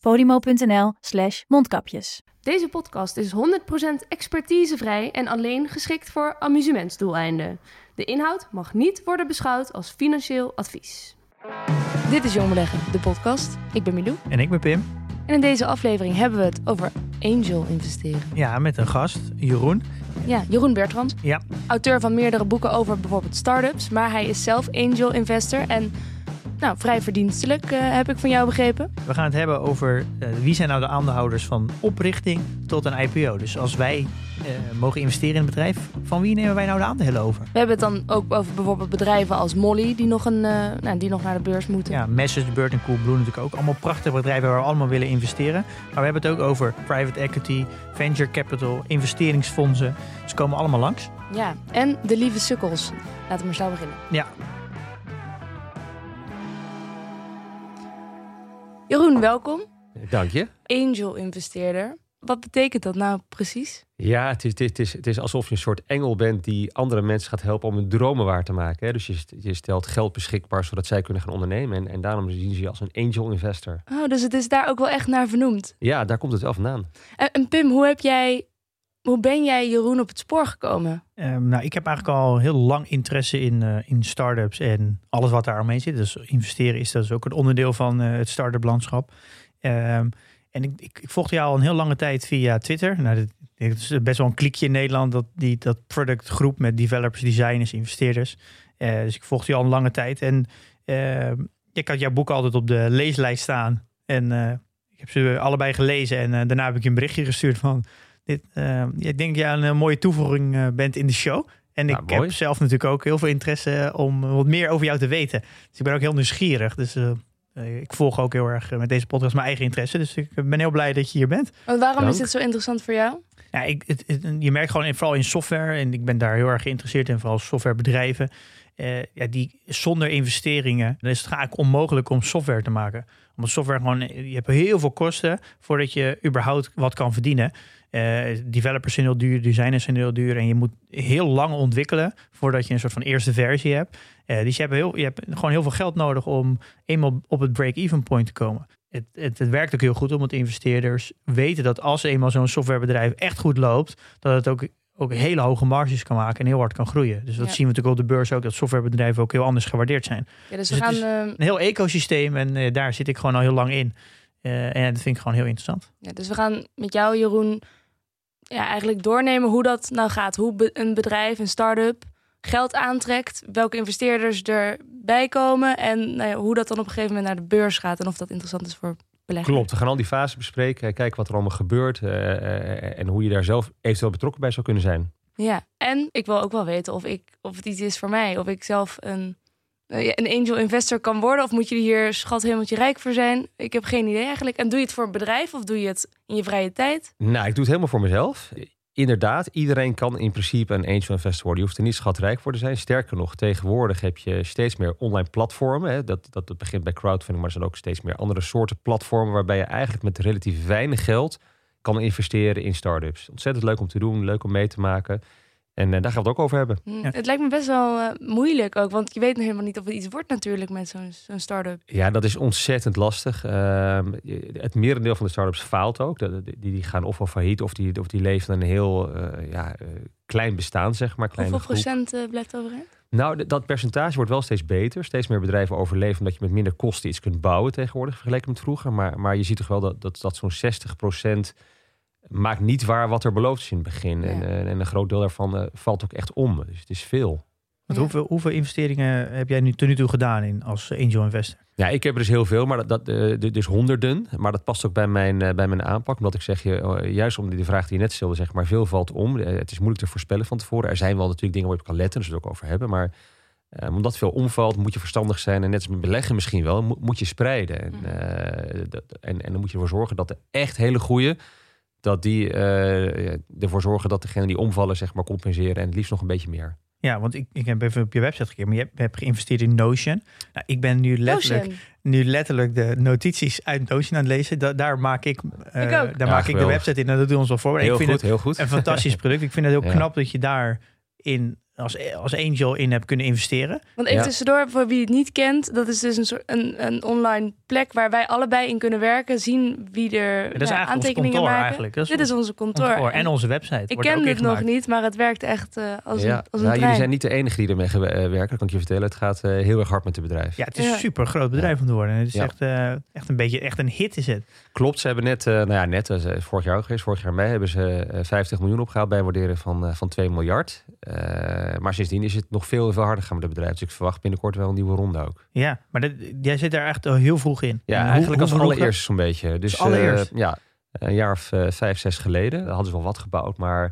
podimo.nl slash mondkapjes. Deze podcast is 100% expertisevrij en alleen geschikt voor amusementsdoeleinden. De inhoud mag niet worden beschouwd als financieel advies. Dit is Jong Beleggen, de podcast. Ik ben Milou. En ik ben Pim. En in deze aflevering hebben we het over angel investeren. Ja, met een gast, Jeroen. Ja, Jeroen Bertrands. Ja. Auteur van meerdere boeken over bijvoorbeeld startups. Maar hij is zelf angel investor en nou, vrij verdienstelijk eh, heb ik van jou begrepen. We gaan het hebben over uh, wie zijn nou de aandeelhouders van oprichting tot een IPO. Dus als wij uh, mogen investeren in een bedrijf, van wie nemen wij nou de aandelen over? We hebben het dan ook over bijvoorbeeld bedrijven als Molly, die nog, een, nou, die nog naar de beurs moeten. Ja, Message, Bird en Coolblue natuurlijk ook. Allemaal prachtige bedrijven waar we allemaal willen investeren. Maar we hebben het ook over private equity, venture capital, investeringsfondsen. Ze komen allemaal langs. Ja, en de lieve sukkels. Laten we maar snel beginnen. Ja, Jeroen, welkom. Dank je. Angel investeerder. Wat betekent dat nou precies? Ja, het is, het, is, het is alsof je een soort engel bent die andere mensen gaat helpen om hun dromen waar te maken. Hè? Dus je, je stelt geld beschikbaar zodat zij kunnen gaan ondernemen. En, en daarom zien ze je als een angel investor. Oh, dus het is daar ook wel echt naar vernoemd. Ja, daar komt het wel vandaan. En, en Pim, hoe heb jij hoe ben jij Jeroen op het spoor gekomen? Um, nou, ik heb eigenlijk al heel lang interesse in, uh, in start-ups en alles wat daar omheen zit. Dus investeren is dat is ook een onderdeel van uh, het start-up landschap. Um, en ik, ik, volgde jou al een heel lange tijd via Twitter. Nou, dit, is best wel een klikje in Nederland, dat, die, dat productgroep met developers, designers, investeerders. Uh, dus ik volgde je al een lange tijd. En ehm, ik had jouw boek altijd op de leeslijst staan. En ik heb ze allebei gelezen en daarna heb ik je een berichtje gestuurd van dit, uh, ik denk dat jij een mooie toevoeging uh, bent in de show. En nou, ik mooi. heb zelf natuurlijk ook heel veel interesse om wat meer over jou te weten. Dus ik ben ook heel nieuwsgierig. Dus uh, ik volg ook heel erg met deze podcast mijn eigen interesse. Dus ik ben heel blij dat je hier bent. Want waarom Dank. is dit zo interessant voor jou? Ja, ik, het, het, je merkt gewoon in, vooral in software. En ik ben daar heel erg geïnteresseerd in. Vooral softwarebedrijven. ja, die zonder investeringen, dan is het eigenlijk onmogelijk om software te maken. Omdat software gewoon, je hebt heel veel kosten voordat je überhaupt wat kan verdienen. Uh, developers zijn heel duur, designers zijn heel duur. En je moet heel lang ontwikkelen voordat je een soort van eerste versie hebt. Uh, dus je hebt, heel, je hebt gewoon heel veel geld nodig om eenmaal op het break-even point te komen. Het, het, het, werkt ook heel goed omdat investeerders weten dat als eenmaal zo'n softwarebedrijf echt goed loopt, dat het ook, ook hele hoge marges kan maken en heel hard kan groeien. Dus dat Ja. zien we natuurlijk op de beurs ook, dat softwarebedrijven ook heel anders gewaardeerd zijn. Ja, dus we Dus gaan. het is eh, Een heel ecosysteem en eh, daar zit ik gewoon al heel lang in. Eh, en dat vind ik gewoon heel interessant. ja, dus we gaan met jou, Jeroen, ja, eigenlijk doornemen hoe dat nou gaat. Hoe be- een bedrijf, een start-up, geld aantrekt. Welke investeerders erbij komen. En nou ja, hoe dat dan op een gegeven moment naar de beurs gaat. En of dat interessant is voor beleggers. Klopt, we gaan al die fases bespreken. Kijken wat er allemaal gebeurt. eh, eh, en hoe je daar zelf eventueel betrokken bij zou kunnen zijn. Ja, en ik wil ook wel weten of, ik, of het iets is voor mij. Of ik zelf een, een angel investor kan worden. Of moet je hier schat hemeltje rijk voor zijn? Ik heb geen idee eigenlijk. En doe je het voor een bedrijf of doe je het in je vrije tijd? Nou, ik doe het helemaal voor mezelf. Inderdaad, iedereen kan in principe een angel investor worden. Je hoeft er niet schatrijk voor te zijn. Sterker nog, tegenwoordig heb je steeds meer online platformen. Hè. Dat, dat begint bij crowdfunding, maar er zijn ook steeds meer andere soorten platformen... waarbij je eigenlijk met relatief weinig geld kan investeren in start-ups. Ontzettend leuk om te doen, leuk om mee te maken. En eh, daar gaan we het ook over hebben. Ja. Het lijkt me best wel eh, moeilijk ook. Want je weet nog helemaal niet of het iets wordt natuurlijk met zo'n zo'n start-up. Ja, dat is ontzettend lastig. Ehm, het merendeel van de start-ups faalt ook. Die, die gaan ofwel failliet of die, of die leven een heel eh, ja, eh, klein bestaan, zeg maar. Hoeveel groep. procent blijft overeind? Nou, dat percentage wordt wel steeds beter. Steeds meer bedrijven overleven omdat je met minder kosten iets kunt bouwen tegenwoordig, vergeleken met vroeger. Maar, maar je ziet toch wel dat, dat, dat zo'n 60% maakt niet waar wat er beloofd is in het begin. En, Ja. eh, en een groot deel daarvan eh, valt ook echt om. Dus het is veel. Ja. hoeveel, hoeveel investeringen heb jij nu tot nu toe gedaan in als angel investor? Ja, ik heb er dus heel veel, maar dat, dat, eh, dus honderden. Maar dat past ook bij mijn, bij mijn aanpak. Omdat ik zeg, je, eh, juist om die vraag die je net stelde, zeg maar, veel valt om. Het is moeilijk te voorspellen van tevoren. Er zijn wel natuurlijk dingen waar je op kan letten, dus we het ook over hebben. Maar eh, omdat veel omvalt, moet je verstandig zijn. En net als met beleggen misschien wel, moet, moet je spreiden. En, dat- en, en dan moet je ervoor zorgen dat de echt hele goede dat die eh, ervoor zorgen dat degenen die omvallen, zeg maar, compenseren. En het liefst nog een beetje meer. Ja, want ik, ik heb even op je website gekeken, maar je hebt, hebt geïnvesteerd in Notion. Nou, ik ben nu letterlijk, Notion. nu letterlijk de notities uit Notion aan het lezen. Da- daar maak ik, eh, Ik daar Ja, maak ik de website in en dat doen we ons wel voor. Heel ik vind goed, het heel goed. een fantastisch product. Ik vind het heel Ja. knap dat je daar in als, als angel in hebt kunnen investeren. Want even Ja. tussendoor, voor wie het niet kent, dat is dus een, soort, een, een online plek waar wij allebei in kunnen werken, zien wie er Dat is nou, aantekeningen kantoor maken. eigenlijk. Dat Dit is onze kantoor. kantoor. En onze website. ik ken dit nog niet, maar het werkt echt eh, als ja. een, als een Nou, jullie zijn niet de enige die ermee eh, werken, dat kan ik je vertellen. Het gaat eh, heel erg hard met het bedrijf. Ja, het is Ja. een super groot bedrijf om te worden. Het is Ja. echt, eh, echt een beetje echt een hit is het. Klopt, ze hebben net, eh, nou ja, net, vorig jaar ook geweest, vorig jaar mei hebben ze eh, 50 miljoen opgehaald bij een waardering van, eh, van 2 miljard. Eh, maar sindsdien is het nog veel, veel harder gaan met het bedrijf. Dus ik verwacht binnenkort wel een nieuwe ronde ook. Ja, maar dat, jij zit daar echt heel vroeg in. Ja, hoe- eigenlijk als hoe allereerst zo'n beetje. Dus Als allereerst? eh, ja, een jaar of eh, vijf, zes geleden hadden ze wel wat gebouwd. Maar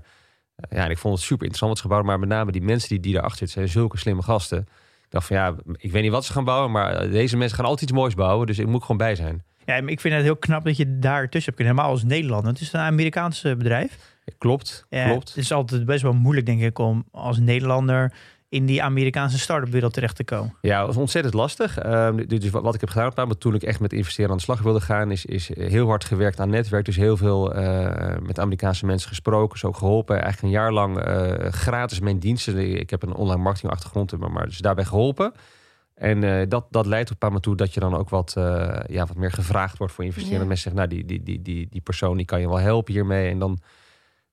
eh, ja, en ik vond het super interessant wat ze gebouwd. Maar met name die mensen die, die daarachter zitten, zijn zulke slimme gasten. Ik dacht van ja, ik weet niet wat ze gaan bouwen, maar eh, deze mensen gaan altijd iets moois bouwen. Dus ik moet gewoon bij zijn. Ja, ik vind het heel knap dat je daar tussen hebt kunnen. Helemaal als Nederlander. Het is een Amerikaans eh, bedrijf. Klopt, Ja, klopt. Het is altijd best wel moeilijk, denk ik, om als Nederlander in die Amerikaanse start-up wereld terecht te komen. Ja, het was ontzettend lastig. Ehm, dus wat wat ik heb gedaan moment toen ik echt met investeren aan de slag wilde gaan, is, is heel hard gewerkt aan netwerk. Dus heel veel eh, met Amerikaanse mensen gesproken, ook geholpen. Eigenlijk een jaar lang eh, gratis mijn diensten. Ik heb een online marketing achtergrond, maar, maar dus daarbij geholpen. En eh, dat, dat leidt op een moment toe dat je dan ook wat, ja, wat meer gevraagd wordt voor investeren. Ja. Mensen zeggen, nou, die, die, die, die, die persoon die kan je wel helpen hiermee. En dan,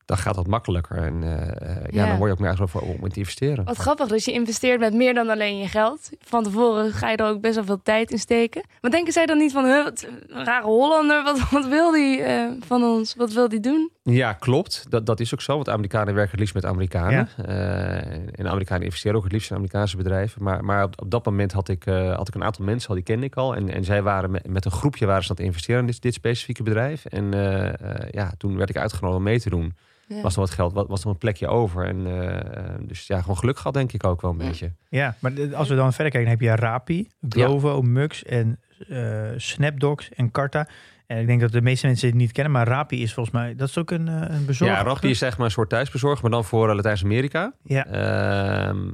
dan gaat dat makkelijker. En eh, eh, ja, Ja. dan word je ook meer voor om in te investeren. Wat grappig, dus je investeert met meer dan alleen je geld. Van tevoren ga je er ook best wel veel tijd in steken. Maar denken zij dan niet van, huh, wat een rare Hollander, wat, wat wil die eh, van ons? Wat wil die doen? Ja, klopt. Dat, dat is ook zo. Want Amerikanen werken het liefst met Amerikanen. Eh, en Amerikanen investeren ook het liefst in Amerikaanse bedrijven. Maar, maar op, op dat moment had ik, eh, had ik een aantal mensen al, die kende ik al. En, en zij waren met, met een groepje waren ze aan het investeren in dit, dit specifieke bedrijf. En eh, eh, ja, toen werd ik uitgenodigd om mee te doen. Ja. Was er wat geld, was, was er een plekje over. En eh, dus ja, gewoon geluk gehad denk ik ook wel een Ja. beetje. Ja, maar als we dan verder kijken, dan heb je Rapi, Glovo, Mux en eh Snapdocs en Carta. En ik denk dat de meeste mensen het niet kennen, maar Rapi is volgens mij, dat is ook een, eh, een bezorger. Ja, Rappi is zeg maar een soort thuisbezorger, maar dan voor Latijns-Amerika. Ja. Ehm,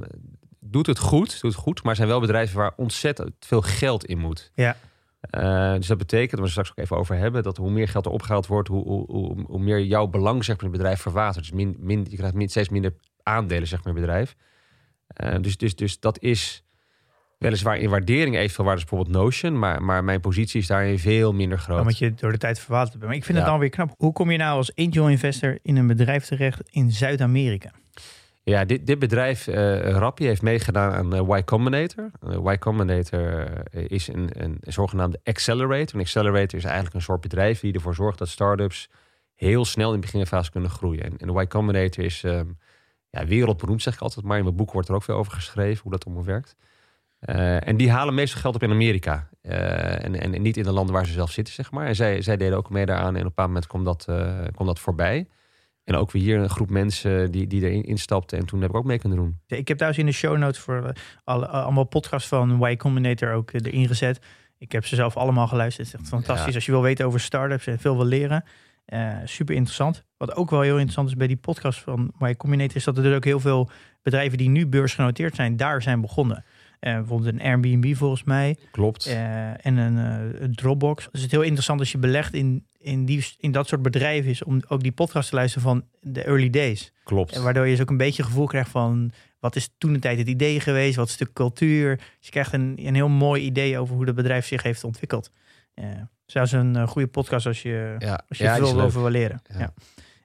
doet het goed, doet het goed, maar zijn wel bedrijven waar ontzettend veel geld in moet. Ja. Eh, dus dat betekent, waar we straks ook even over hebben, dat hoe meer geld er opgehaald wordt, hoe, hoe, hoe, hoe meer jouw belang zeg maar, in het bedrijf verwatert. Dus min, min, je krijgt min, steeds minder aandelen zeg maar, in het bedrijf. Eh, dus, dus, dus dat is weliswaar in waardering evenveel waard als bijvoorbeeld Notion, maar, maar mijn positie is daarin veel minder groot. Omdat je door de tijd verwaterd bent. Maar ik vind Ja. het dan weer knap. Hoe kom je nou als angel investor in een bedrijf terecht in Zuid-Amerika? Ja, dit, dit bedrijf, eh Rappi, heeft meegedaan aan eh, Y Combinator. Eh, y Combinator is een, een, zogenaamde accelerator. Een accelerator is eigenlijk een soort bedrijf die ervoor zorgt dat startups heel snel in de beginfase kunnen groeien. En, en Y Combinator is ehm, ja, wereldberoemd, zeg ik altijd maar. In mijn boek wordt er ook veel over geschreven, hoe dat allemaal werkt. Eh, en die halen meestal geld op in Amerika. Eh, en, en, en niet in de landen waar ze zelf zitten, zeg maar. En zij, zij deden ook mee daaraan. En op een bepaald moment kwam dat, eh, kwam dat voorbij. En ook weer hier een groep mensen die, die erin instapten. En toen heb ik ook mee kunnen doen. Ik heb thuis in de show notes voor alle, allemaal podcasts van Y Combinator ook erin gezet. Ik heb ze zelf allemaal geluisterd. Het is echt fantastisch. Ja. Als je wil weten over startups en veel wil leren. Super interessant. Wat ook wel heel interessant is bij die podcast van Y Combinator... is dat er dus ook heel veel bedrijven die nu beursgenoteerd zijn... daar zijn begonnen. Eh, bijvoorbeeld een Airbnb volgens mij. Klopt. Eh, en een, eh, een Dropbox. Dus het is heel interessant als je belegt in, in, die, in dat soort bedrijven... is om ook die podcast te luisteren van de early days. Klopt. En waardoor je dus ook een beetje gevoel krijgt van... wat is toen de tijd het idee geweest? Wat is de cultuur? Dus je krijgt een, een heel mooi idee over hoe het bedrijf zich heeft ontwikkeld. Zelfs een uh, goede podcast als je, ja. als je ja, veel over wil leren. Ja.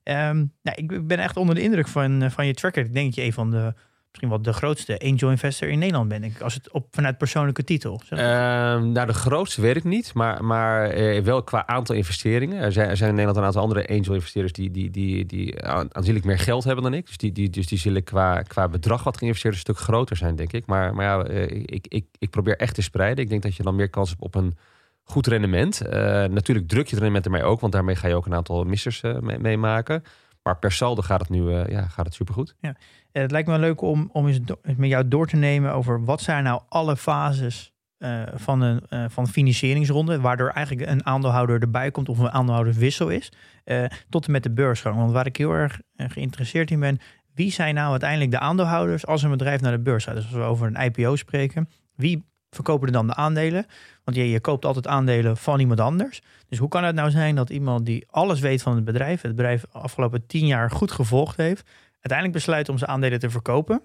Ja. Um, nou, ik ben echt onder de indruk van, van je tracker. Ik denk dat je een van de misschien wel de grootste angel investor in Nederland ben ik, als het op vanuit persoonlijke titel. Uh, nou, de grootste weet ik niet, maar, maar uh, wel qua aantal investeringen. Er zijn, er zijn in Nederland een aantal andere angel investeerders die, die, die, die aanzienlijk meer geld hebben dan ik. Dus die, die, dus die zullen qua, qua bedrag wat geïnvesteerd een stuk groter zijn, denk ik. Maar, maar ja, uh, ik, ik, ik probeer echt te spreiden. Ik denk dat je dan meer kans hebt op een goed rendement. Uh, natuurlijk druk je het rendement ermee ook, want daarmee ga je ook een aantal missers meemaken. Mee maar per saldo gaat het nu uh, ja, gaat het supergoed. Ja. Het lijkt me leuk om, om eens met jou door te nemen over wat zijn nou alle fases eh, van een uh, van financieringsronde, waardoor eigenlijk een aandeelhouder erbij komt of een aandeelhouderswissel is, uh, tot en met de beursgang. Want waar ik heel erg geïnteresseerd in ben, wie zijn nou uiteindelijk de aandeelhouders als een bedrijf naar de beurs gaat? Dus als we over een IPO spreken, wie verkopen er dan de aandelen? Want je, je koopt altijd aandelen van iemand anders. Dus hoe kan het nou zijn dat iemand die alles weet van het bedrijf, het bedrijf afgelopen tien jaar goed gevolgd heeft, uiteindelijk besluit om zijn aandelen te verkopen?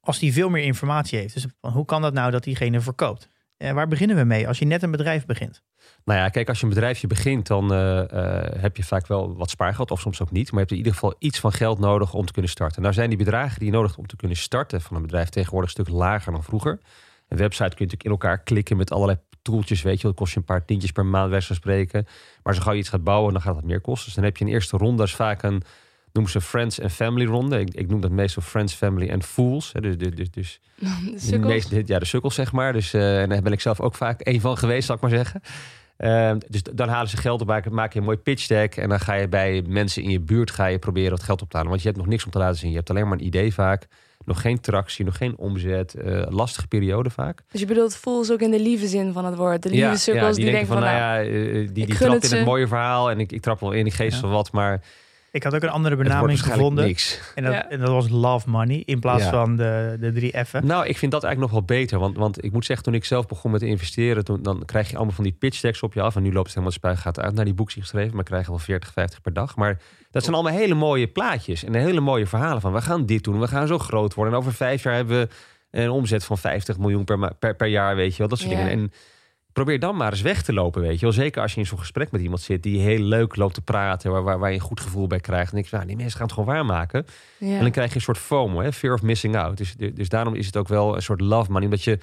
Als die veel meer informatie heeft. Dus hoe kan dat nou dat diegene verkoopt? Eh, waar beginnen we mee als je net een bedrijf begint? Nou ja, kijk, als je een bedrijfje begint, dan uh, uh, heb je vaak wel wat spaargeld, of soms ook niet. Maar je hebt in ieder geval iets van geld nodig om te kunnen starten. Nou zijn die bedragen die je nodig hebt om te kunnen starten van een bedrijf tegenwoordig een stuk lager dan vroeger. Een website kun je natuurlijk in elkaar klikken met allerlei toeltjes, weet je. Dat kost je een paar tientjes per maand, weg spreken. Maar zo gauw je iets gaat bouwen, dan gaat het meer kosten. Dus dan heb je een eerste ronde, dat is vaak een, noemen ze Friends and Family ronde. Ik, ik noem dat meestal Friends, Family and Fools. Dus, dus, dus, dus de, de meeste, ja, de sukkels, zeg maar. Dus uh, en daar ben ik zelf ook vaak een van geweest, zal ik maar zeggen. Uh, dus dan halen ze geld op, maak je een mooi pitch deck en dan ga je bij mensen in je buurt ga je proberen wat geld op te halen. Want je hebt nog niks om te laten zien. Je hebt alleen maar een idee vaak. Nog geen tractie, nog geen omzet. Uh, lastige periode vaak. Dus je bedoelt fools ook in de lieve zin van het woord. De lieve ja, sukkels ja, die, die, denken van, nou ja, uh, die, die trapt in het mooie verhaal en ik, ik trap wel in, ik geef ja. wat, maar ik had ook een andere benaming gevonden. Niks. En, dat, Ja. en dat was love money in plaats Ja. van de, de drie F'en. Nou, ik vind dat eigenlijk nog wel beter. Want, want ik moet zeggen, toen ik zelf begon met investeren, toen, dan krijg je allemaal van die pitch decks op je af. En nu loopt het helemaal de spuigaat uit naar die boekjes geschreven. Maar krijgen wel 40, 50 per dag. Maar dat zijn allemaal hele mooie plaatjes en hele mooie verhalen van we gaan dit doen, we gaan zo groot worden. En over vijf jaar hebben we een omzet van 50 miljoen per, ma- per, per jaar, weet je wel. Dat soort Ja. dingen. En probeer dan maar eens weg te lopen, weet je wel. Zeker als je in zo'n gesprek met iemand zit die heel leuk loopt te praten, waar, waar, waar je een goed gevoel bij krijgt. En ik nou, die mensen gaan het gewoon waarmaken. Ja. En dan krijg je een soort FOMO, hè? fear of missing out. Dus, dus daarom is het ook wel een soort love money. Omdat je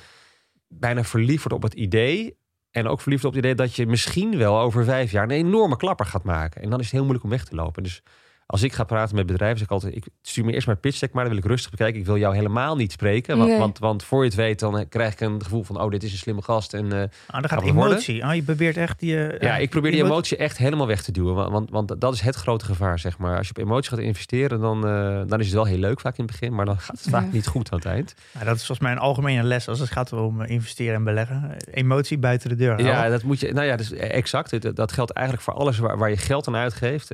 bijna verliefd wordt op het idee. En ook verliefd op het idee dat je misschien wel over vijf jaar een enorme klapper gaat maken. En dan is het heel moeilijk om weg te lopen. Dus als ik ga praten met bedrijven, zeg ik altijd: ik stuur me eerst maar pitch deck, maar dan wil ik rustig bekijken. Ik wil jou helemaal niet spreken. Want, Nee. want, want voor je het weet, dan krijg ik een gevoel van: oh, dit is een slimme gast. En eh, Ah, dan gaat we worden? emotie. Ah, je probeert echt die... eh, ja, ik probeer die emo- emotie echt helemaal weg te duwen. Want, want, want dat is het grote gevaar, zeg maar. Als je op emotie gaat investeren, dan, eh, dan is het wel heel leuk vaak in het begin. Maar dan gaat het vaak Ja. niet goed aan het eind. Ja, dat is volgens mij een algemene les als het gaat om eh, investeren en beleggen. Emotie buiten de deur houden. Ja, dat moet je. Nou ja, dus exact. Dat, dat geldt eigenlijk voor alles waar, waar je geld aan uitgeeft.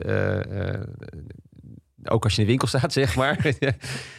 Ook als je in de winkel staat, zeg maar.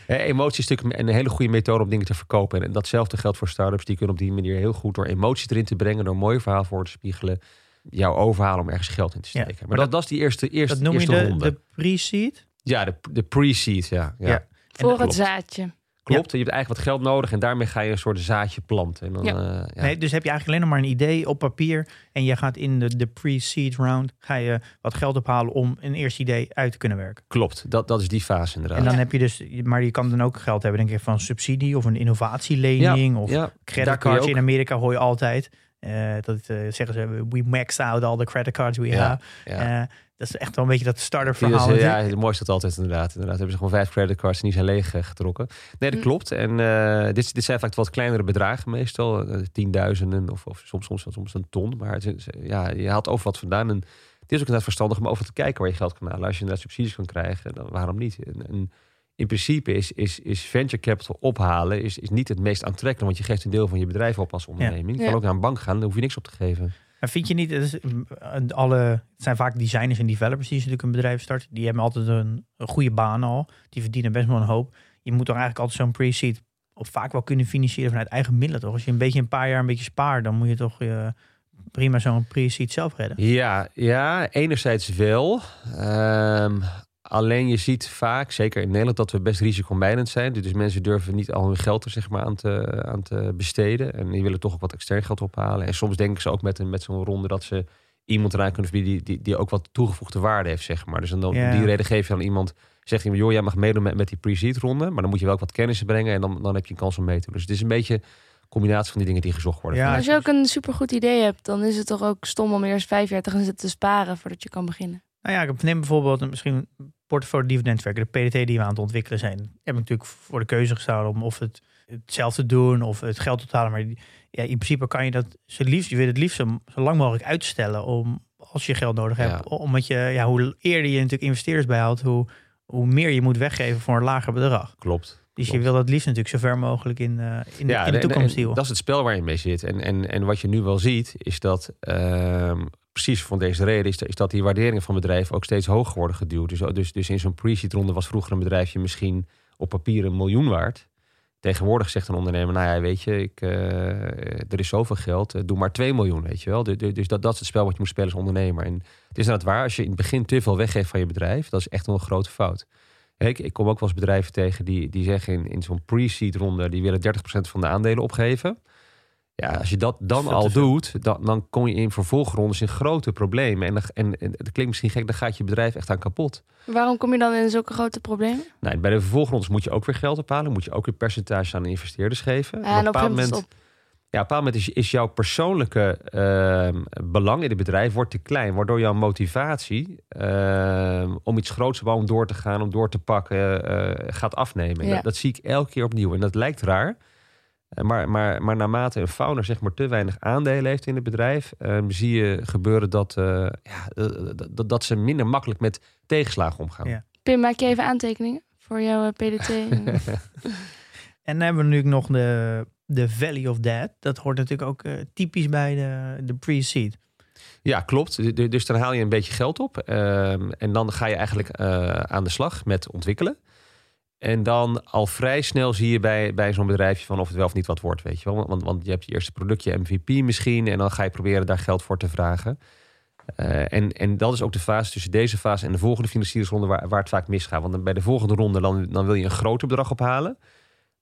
Emotie is natuurlijk een hele goede methode om dingen te verkopen. En datzelfde geldt voor start-ups. Die kunnen op die manier heel goed door emotie erin te brengen, door een mooi verhaal voor te spiegelen, jou overhalen om ergens geld in te Ja, steken. maar maar dat, dat is die eerste, eerste, dat noem je eerste de, ronde. de pre-seed. Ja, de, de pre-seed, ja. ja. Ja. Voor het zaadje. Klopt, je hebt eigenlijk wat geld nodig en daarmee ga je een soort zaadje planten. En dan, Ja. eh, ja. Nee, dus heb je eigenlijk alleen nog maar een idee op papier. En je gaat in de, de pre-seed round ga je wat geld ophalen om een eerste idee uit te kunnen werken. Klopt, dat, dat is die fase inderdaad. En dan Ja. heb je dus, maar je kan dan ook geld hebben, denk ik, van subsidie of een innovatielening of creditcards. In Amerika hoor je altijd. eh, dat eh, zeggen ze, we maxed out all the credit cards we Ja, have. Dat is echt wel een beetje dat starter Die is, verhaal. eh, ja, het mooiste dat altijd inderdaad. Inderdaad hebben ze gewoon vijf creditcards en die zijn leeg eh, getrokken. Nee, dat Mm. klopt. En eh, dit, dit zijn vaak wat kleinere bedragen meestal. eh, tienduizenden of, of soms, soms, soms een ton. Maar het is, ja, je haalt over wat vandaan. En het is ook inderdaad verstandig om over te kijken waar je geld kan halen. Als je inderdaad subsidies kan krijgen, dan waarom niet? En, en in principe is, is, is venture capital ophalen is, is niet het meest aantrekkelijk. Want je geeft een deel van je bedrijf op als onderneming. Je Ja. kan ook naar een bank gaan, daar hoef je niks op te geven. Maar vind je niet, mm, alle, het zijn vaak designers en developers die natuurlijk een bedrijf starten. Die hebben altijd een, goede baan al. Die verdienen best wel een hoop. Je moet toch eigenlijk altijd zo'n pre-seed op vaak wel kunnen financieren vanuit eigen middelen toch? Als je een beetje een paar jaar een beetje spaart, dan moet je toch eh, prima zo'n pre-seed zelf redden. Ja, ja, enerzijds wel. Ehm, alleen je ziet vaak, zeker in Nederland, dat we best risicomijdend zijn. Dus mensen durven niet al hun geld er zeg maar, aan, te, aan te besteden. En die willen toch ook wat extern geld ophalen. En soms denken ze ook met, een- met zo'n ronde dat ze iemand eraan kunnen verbieden die, die, die ook wat toegevoegde waarde heeft, zeg maar. Dus dan, om die reden geef je aan iemand, zegt iemand, joh, jij mag meedoen met, met die pre-seed ronde. Maar dan moet je wel ook wat kennis brengen en dan, dan heb je een kans om mee te doen. Dus het is een beetje een combinatie van die dingen die gezocht worden. Ja, Als je ook een supergoed idee hebt, dan is het toch ook stom om eerst vijf jaar te gaan zitten sparen voordat je kan beginnen. Nou ja, ik neem bijvoorbeeld een, misschien portfolio dividendwerker, de PDT die we aan het ontwikkelen zijn. Heb ik natuurlijk voor de keuze gestaan om of het, het zelf te doen of het geld op te halen. Maar ja, in principe kan je dat zo liefst, je wil het liefst zo, zo lang mogelijk uitstellen om als je geld nodig hebt. Ja. Omdat je, ja, hoe eerder je natuurlijk investeerders bijhoudt, hoe, hoe meer je moet weggeven voor een lager bedrag. Klopt. Dus je wil het liefst natuurlijk zo ver mogelijk in, eh, in, de, in de en- toekomst en deal. Dat is het spel waar je mee zit. En, en, en wat je nu wel ziet, is dat ehm, precies van deze reden, is, dat die waarderingen van bedrijven ook steeds hoger worden geduwd. Dus, dus, dus in zo'n pre-seed ronde was vroeger een bedrijfje misschien op papier een miljoen waard. Tegenwoordig zegt een ondernemer, nou ja, weet je, ik, eh, er is zoveel geld, eh, doe maar 2 miljoen, weet je wel. Dus, dus dat, dat is het spel wat je moet spelen als ondernemer. En het is inderdaad waar, als je in het begin te veel weggeeft van je bedrijf, dat is echt een grote fout. Ik, ik kom ook wel eens bedrijven tegen die, die zeggen in, in zo'n pre-seed ronde, die willen 30% van de aandelen opgeven. Ja, als je dat dan al doet, dan, dan kom je in vervolgrondes in grote problemen. En, dan- en, en het klinkt misschien gek, dan gaat je bedrijf echt aan kapot. Waarom kom je dan in zulke grote problemen? Nou, bij de vervolgrondes moet je ook weer geld ophalen. Moet je ook weer percentage aan de investeerders geven. Ja, en op een gegeven moment ja, op een bepaald moment is, is jouw persoonlijke ehm, belang in het bedrijf wordt te klein. Waardoor jouw motivatie ehm, om iets groots te bouwen, om door te gaan, om door te pakken, eh, gaat afnemen. En Ja. Dat, dat zie ik elke keer opnieuw. En dat lijkt raar. Eh, Maar, maar, maar naarmate een founder zeg maar te weinig aandelen heeft in het bedrijf, ehm, zie je gebeuren dat, eh, ja, dat, dat ze minder makkelijk met tegenslagen omgaan. Ja. Pim, maak je even aantekeningen voor jouw eh, PDT? En dan hebben we natuurlijk nog de, de Valley of Dead. Dat hoort natuurlijk ook eh, typisch bij de, de pre-seed. Ja, klopt. Du- du- Dus dan haal je een beetje geld op. ehm, en dan ga je eigenlijk eh, aan de slag met ontwikkelen. En dan al vrij snel zie je bij, bij zo'n bedrijfje van of het wel of niet wat wordt, weet je wel. Want, want je hebt je eerste productje MVP misschien en dan ga je proberen daar geld voor te vragen. Eh, en, en dat is ook de fase tussen deze fase en de volgende financieringsronde waar, waar het vaak misgaat. Want bij de volgende ronde dan, dan wil je een groter bedrag ophalen.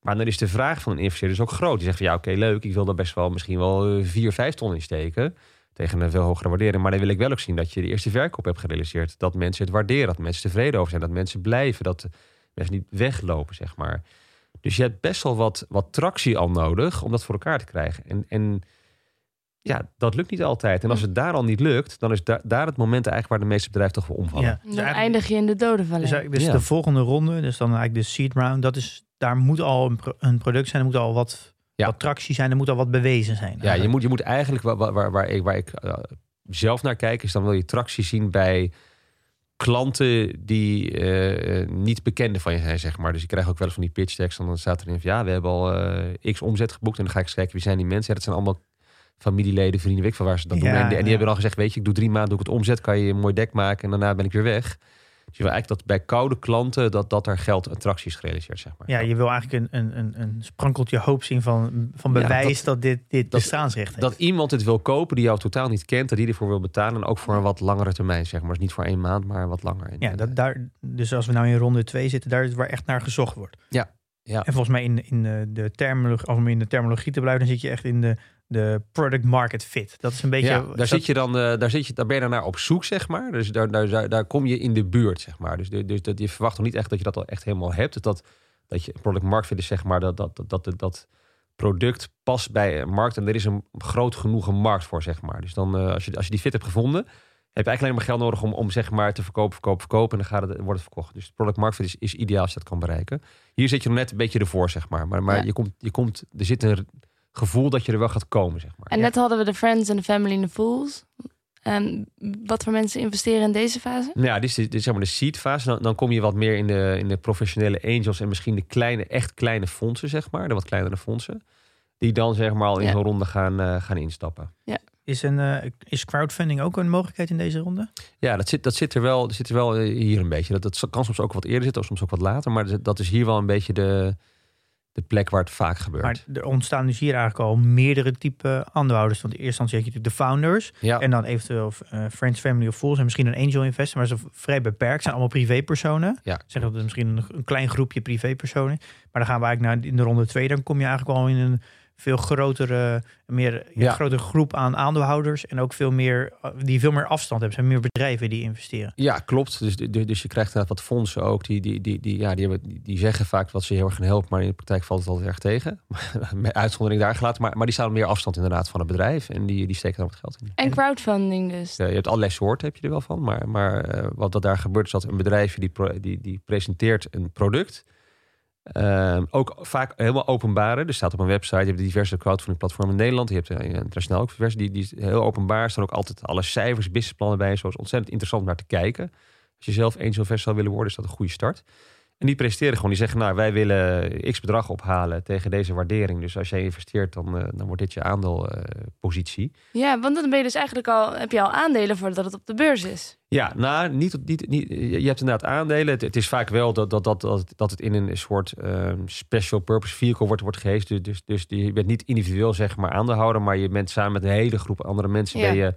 Maar dan is de vraag van een investeerder dus ook groot. Die zegt van ja, oké, leuk. Ik wil daar best wel misschien wel eh, vier, vijf ton in steken. Tegen een veel hogere waardering. Maar dan wil ik wel ook zien dat je de eerste verkoop hebt gerealiseerd. Dat mensen het waarderen. Dat mensen tevreden over zijn. Dat mensen blijven. Dat mensen niet weglopen, zeg maar. Dus je hebt best wel wat, wat tractie al nodig om dat voor elkaar te krijgen. En, en ja, dat lukt niet altijd. En als het daar al niet lukt, dan is da- daar het moment eigenlijk waar de meeste bedrijven toch wel omvallen. Ja. Dus dan eindig je in de dodenvallei. Dus, dus Ja. de volgende ronde, dus dan eigenlijk de seed round, dat is, daar moet al een, pro- een product zijn, er moet al wat, Ja. wat tractie zijn, er moet al wat bewezen zijn. Ja, je moet, je moet eigenlijk, waar, waar, waar ik, waar ik eh, zelf naar kijk, is dan wil je tractie zien bij klanten die eh, niet bekende van je zijn, zeg maar. Dus je krijgt ook wel eens van die pitch decks, en dan staat erin van ja, we hebben al eh, x omzet geboekt. En dan ga ik eens kijken, wie zijn die mensen? Ja, dat zijn allemaal familieleden, vrienden, weet ik van waar ze dat doen. En, die- en die hebben dan gezegd, weet je, ik doe drie maanden, doe ik het omzet, kan je een mooi deck maken en daarna ben ik weer weg. Dus je wil eigenlijk dat bij koude klanten, dat, dat er geld attractie is gerealiseerd, zeg maar. Ja, je wil eigenlijk een, een, een, een sprankeltje hoop zien van, van Ja, bewijs dat, dit, dit dat- bestaansrecht heeft. Dat iemand het wil kopen die jou totaal niet kent, dat die ervoor wil betalen. En ook voor een wat langere termijn, zeg maar. Dus niet voor één maand, maar wat langer. En, ja, dat, daar, dus als we nou in ronde 2 zitten, daar is waar echt naar gezocht wordt. Ja, ja. En volgens mij in, in de, de terminologie, of om in de terminologie te blijven, dan zit je echt in de, de product market fit. Dat is een beetje. ja, daar, dat- zit je dan, eh, daar, zit je, daar ben je dan naar op zoek, zeg maar. Dus daar, daar, daar, kom je in de buurt, zeg maar. Dus, dus dat, je verwacht nog niet echt dat je dat al echt helemaal hebt. Dus dat, dat je product market fit is, zeg maar, dat, dat, dat, dat, dat product past bij een markt. En er is een groot genoeg een markt voor, zeg maar. Dus dan, eh, als, je, als je die fit hebt gevonden, heb je eigenlijk alleen maar geld nodig om, om zeg maar te verkopen, verkopen, verkopen. En dan gaat het, wordt het verkocht. Dus product market fit is, is ideaal als je dat kan bereiken. Hier zit je nog net een beetje ervoor, zeg maar. Maar, maar Ja. je komt, je komt, er zit een gevoel dat je er wel gaat komen, zeg maar. En net hadden we de friends en de family en de fools. En wat voor mensen investeren in deze fase? Nou ja, dit is, dit is zeg maar de seed fase. Dan, dan kom je wat meer in de, in de professionele angels en misschien de kleine, echt kleine fondsen, zeg maar. De wat kleinere fondsen. Die dan zeg maar al in Ja. zo'n ronde gaan, eh, gaan instappen. is, een, eh, is crowdfunding ook een mogelijkheid in deze ronde? Ja, dat zit, dat zit er wel, dat zit er wel eh, hier een beetje. Dat, dat kan soms ook wat eerder zitten, of soms ook wat later. Maar dat is hier wel een beetje de, de plek waar het vaak gebeurt. Maar er ontstaan dus hier eigenlijk al meerdere type aandeelhouders. Want in eerste instantie heb je natuurlijk de founders. ja, En dan eventueel eh, Friends, Family of Fools. En misschien een angel investor. Maar ze zijn vrij beperkt. zijn allemaal privépersonen. Ja. Zeg dat het misschien een, een klein groepje privépersonen. Maar dan gaan we eigenlijk naar in de ronde twee. Dan kom je eigenlijk al in een veel grotere, meer, ja, grotere groep aan aandeelhouders. En ook veel meer, eh, die veel meer afstand hebben. Er zijn meer bedrijven die investeren. ja, klopt. Dus, dus, je krijgt inderdaad wat fondsen ook. Die, die, die, die, ja, die, hebben, die, zeggen vaak wat ze heel erg gaan helpen. Maar in de praktijk valt het altijd erg tegen. Met uitzondering daar gelaten. Maar, maar die staan meer afstand inderdaad van het bedrijf. En die, die steken dan wat geld in. En crowdfunding dus. Ja, je hebt allerlei soorten, heb je er wel van. Maar, maar eh, wat dat daar gebeurt, is dat een bedrijfje die, die, die presenteert een product. Ehm, ook vaak helemaal openbare. Er staat op een website, je hebt diverse crowdfunding platformen in Nederland. Je hebt eh, internationaal ook diverse. Die, die is heel openbaar. Staan ook altijd alle cijfers, businessplannen bij. Zo is ontzettend interessant om naar te kijken. Als je zelf angel investor zou willen worden, is dat een goede start. En die presteren gewoon. Die zeggen, nou, wij willen x bedrag ophalen tegen deze waardering. Dus als jij investeert, dan, eh, dan wordt dit je aandeelpositie. Ja, want dan ben je dus eigenlijk al, heb je al aandelen voordat het op de beurs is. Ja, nou, niet, niet, niet, je hebt inderdaad aandelen. Het, het is vaak wel dat, dat, dat, dat, dat het in een soort ehm, special purpose vehicle wordt, wordt geheest. Dus, dus, dus je bent niet individueel zeg maar aandeelhouder, maar je bent samen met een hele groep andere mensen Ja. ben je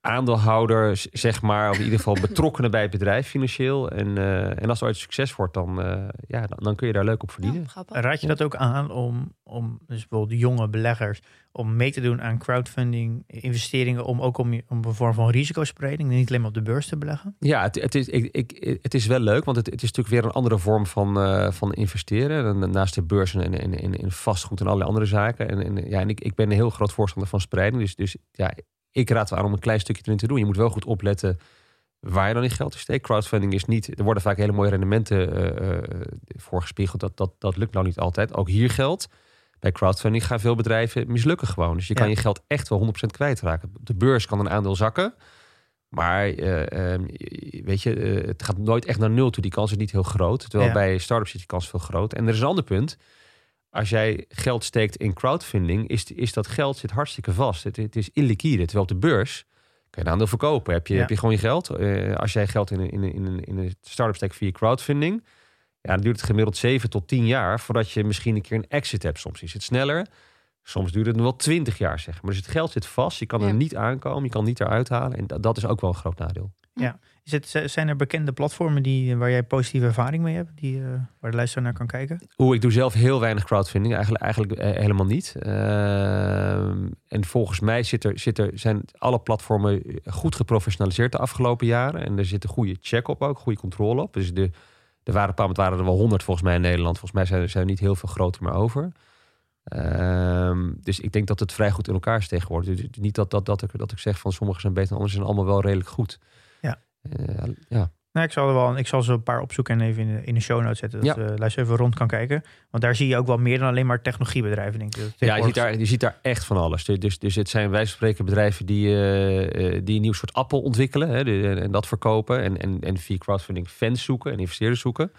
aandeelhouder, z- zeg maar, of in ieder geval betrokkenen bij het bedrijf financieel. En, eh, en als het ooit succes wordt, dan, eh, ja, dan, dan kun je daar leuk op verdienen. Ja. Raad je dat ook aan om, om dus bijvoorbeeld de jonge beleggers om mee te doen aan crowdfunding, investeringen, om ook om, om een vorm van risicospreiding, en niet alleen maar op de beurs te beleggen? Ja, het, het, is, ik, ik, het is wel leuk, want het, het is natuurlijk weer een andere vorm van, eh, van investeren. En Naast de beurs en in, in, in vastgoed en allerlei andere zaken. En, en, ja, en ik, ik ben een heel groot voorstander van spreiding. Dus, dus ja, ik raad wel aan om een klein stukje erin te doen. Je moet wel goed opletten waar je dan in geld steekt. Crowdfunding is niet... Er worden vaak hele mooie rendementen eh, eh, voorgespiegeld. Dat, dat, dat lukt nou niet altijd. Ook hier geldt. Bij crowdfunding gaan veel bedrijven mislukken gewoon. Dus je kan Ja. je geld echt wel 100% kwijtraken. De beurs kan een aandeel zakken. Maar eh, ehm, weet je, het gaat nooit echt naar nul toe. Die kans is niet heel groot. Terwijl Ja. bij start-ups is die kans veel groter. En er is een ander punt. Als jij geld steekt in crowdfunding, is, is dat geld zit hartstikke vast. Het, het is illiquide. Terwijl op de beurs kan je een aandeel verkopen. Heb je, Ja. heb je gewoon je geld. Eh, als jij geld in, een- in, in, in een start-up steekt via crowdfunding, ja, dan duurt het gemiddeld 7 tot 10 jaar voordat je misschien een keer een exit hebt. Soms is het sneller. Soms duurt het nog wel 20 jaar, zeg maar. Dus het geld zit vast. Je kan er niet aankomen. Je kan niet eruit halen. En dat, dat is ook wel een groot nadeel. Is het, zijn er bekende platformen die, waar jij positieve ervaring mee hebt, die, eh, waar de luisteraar naar kan kijken? Oeh, ik doe zelf heel weinig crowdfunding. Eigenlijk, eigenlijk eh, helemaal niet. Ehm, en volgens mij zit er, zit er, zijn alle platformen goed geprofessionaliseerd de afgelopen jaren. En er zit een goede check op ook, goede controle op. Dus de, er waren, waren er wel honderd volgens mij in Nederland. Volgens mij zijn er, zijn niet heel veel groter meer over. Ehm, dus ik denk dat het vrij goed in elkaar is tegenwoordig. Dus niet dat, dat, dat, ik, dat ik zeg van sommige zijn beter dan anderen. Zijn allemaal wel redelijk goed. Ja. Eh, ja. Nou, ik zal er wel, ik zal ze een paar opzoeken en even in de, in de show notes zetten. Dat Ja. ja. luister even rond kan kijken. Want daar zie je ook wel meer dan alleen maar technologiebedrijven, denk ik. Ja, je ziet, daar, je ziet daar echt van alles. Dus, dus, het zijn wij spreken bedrijven die, eh, eh, die een nieuw soort appel ontwikkelen hè, de- en dat verkopen. En, en, en via crowdfunding fans zoeken en investeerders zoeken.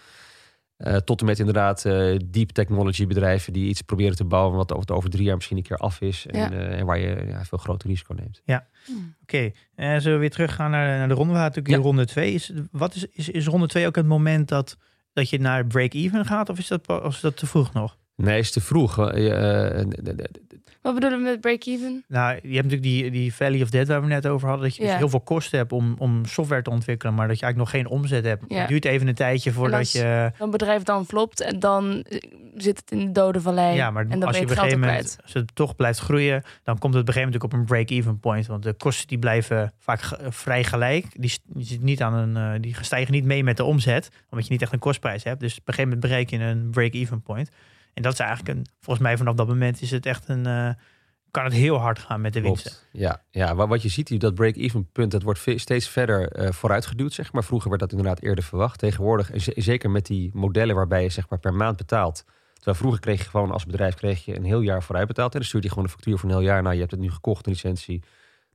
Eh, tot en met inderdaad eh, deep technology bedrijven die iets proberen te bouwen wat over, over drie jaar misschien een keer af is. En, Ja. eh, en waar je ja, veel groter risico neemt. Oké, eh, zullen we weer teruggaan naar, naar de ronde? We hadden natuurlijk Ja. in ronde 2. Is, wat is, is, is ronde 2 ook het moment dat, dat je naar break-even gaat? Of is dat, of is dat te vroeg nog? Nee, is te vroeg. Eh, eh, Wat bedoelen we met break-even? Nou, je hebt natuurlijk die, die Valley of Dead waar we net over hadden. Dat je dus Ja. heel veel kosten hebt om, om software te ontwikkelen. Maar dat je eigenlijk nog geen omzet hebt. Ja. Het duurt even een tijdje voordat als- je... Een bedrijf dan flopt en dan eh, zit het in de dode vallei. Ja, maar en dan als ben je op een gegeven moment als het toch blijft groeien, dan komt het op een gegeven moment ook op een break-even point. Want de kosten die blijven vaak vrij gelijk. Die, zitten niet aan een, die stijgen niet mee met de omzet, omdat je niet echt een kostprijs hebt. Dus op een gegeven moment bereik je een break-even point. En dat is eigenlijk een, volgens mij vanaf dat moment is het echt een, eh, kan het heel hard gaan met de winsten. Klopt. Ja, ja wa- wat je ziet, dat break-even punt, dat wordt steeds verder eh, vooruitgeduwd. Zeg maar. Vroeger werd dat inderdaad eerder verwacht. Tegenwoordig, en ze- zeker met die modellen waarbij je zeg maar, per maand betaalt. Terwijl vroeger kreeg je gewoon als bedrijf kreeg je een heel jaar vooruit betaald. En dan stuurde je gewoon een factuur voor een heel jaar. Nou, je hebt het nu gekocht, een licentie.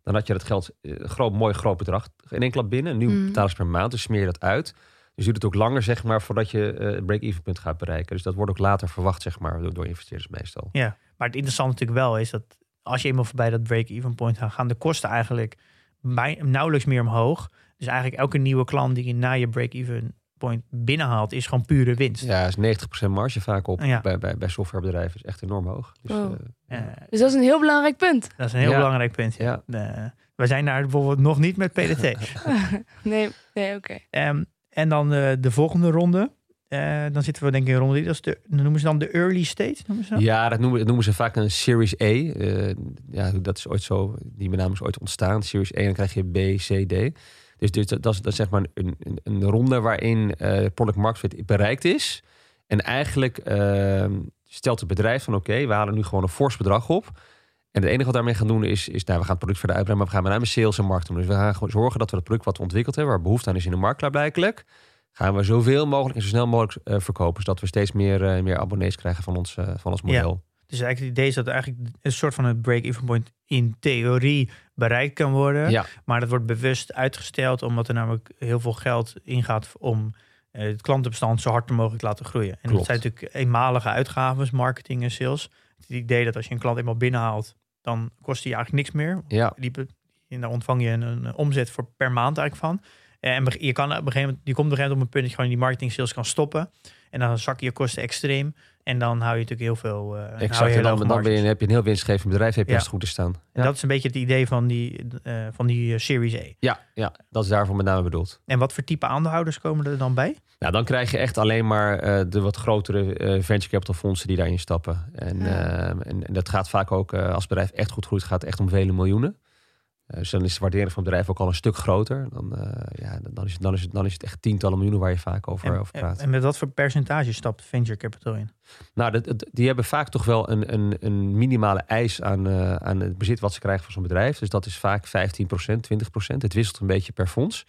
Dan had je dat geld, eh, een groot, mooi groot bedrag in één klap binnen. En nu Mm. betalen ze per maand, dus smeer je dat uit. Dus duurt het ook langer, zeg maar, voordat je eh, het break-even punt gaat bereiken. Dus dat wordt ook later verwacht, zeg maar, door, door investeerders meestal. Ja, maar het interessante natuurlijk wel is dat als je eenmaal voorbij dat break-even point gaat, gaan de kosten eigenlijk bij, nauwelijks meer omhoog. Dus eigenlijk elke nieuwe klant die je na je break-even point binnenhaalt, is gewoon pure winst. Ja, is 90% marge vaak op Ja. bij, bij, bij softwarebedrijven. is echt enorm hoog. Dus, Oh. eh, Dus dat is een heel belangrijk punt. dat is een heel Ja. belangrijk punt. Ja. ja. Wij zijn daar bijvoorbeeld nog niet met PDT. nee, nee oké. Ehm, en dan eh, de volgende ronde. Eh, dan zitten we denk ik in ronde. Dat is de, noemen ze dan de early stage. Ja, dat noemen, dat noemen ze vaak een Series A. Eh, ja, dat is ooit zo, die benaming is ooit ontstaan. Series A, en dan krijg je B, C, D. Dus, dus dat, dat, is, dat zeg maar een, een, ronde waarin product market fit bereikt is. En eigenlijk ehm, stelt het bedrijf van oké, we halen nu gewoon een fors bedrag op. En het enige wat daarmee gaan doen is, is nou, we gaan het product verder uitbreiden, maar we gaan met name sales en marketing doen. Dus we gaan gewoon zorgen dat we het product wat we ontwikkeld hebben, waar behoefte aan is in de markt klaarblijkelijk, gaan we zoveel mogelijk en zo snel mogelijk eh, verkopen. Zodat we steeds meer, eh, meer abonnees krijgen van ons, eh, van ons Ja. model. Dus eigenlijk het idee is dat eigenlijk een soort van het break-even point in theorie bereikt kan worden. Ja. Maar dat wordt bewust uitgesteld omdat er namelijk heel veel geld ingaat om het klantenbestand zo hard mogelijk laten groeien. En dat zijn natuurlijk eenmalige uitgaven, marketing en sales. Het idee dat als je een klant eenmaal binnenhaalt, dan kost die eigenlijk niks meer. Ja, Die, en daar ontvang je een, een omzet voor per maand eigenlijk van. Eh, En je kan op een gegeven moment, je komt op een gegeven moment op een punt dat je gewoon die marketing sales kan stoppen. En dan zakken je kosten extreem. En dan hou je natuurlijk heel veel. eh, hou je exact. En dan, dan ben je, marges. heb je een heel winstgevend bedrijf, heb je Ja. als het goed te staan. Ja. dat is een beetje het idee van die, eh, van die eh, Series A. Ja, ja, dat is daarvoor met name bedoeld. En wat voor type aandeelhouders komen er dan bij? Nou, dan krijg je echt alleen maar eh, de wat grotere eh, venture capital fondsen die daarin stappen. En, Ja. eh, en, en dat gaat vaak ook, eh, als het bedrijf echt goed groeit, gaat het echt om vele miljoenen. Eh, dus dan is de waardering van het bedrijf ook al een stuk groter. Dan, eh, ja, dan, is het, dan, is het, dan is het echt tientallen miljoenen waar je vaak over, en, over praat. en, met wat voor percentage stapt venture capital in? Nou, dat, dat- die hebben vaak toch wel een, een, een minimale eis aan, eh, aan het bezit wat ze krijgen van zo'n bedrijf. Dus dat is vaak 15%, 20%. Het wisselt een beetje per fonds.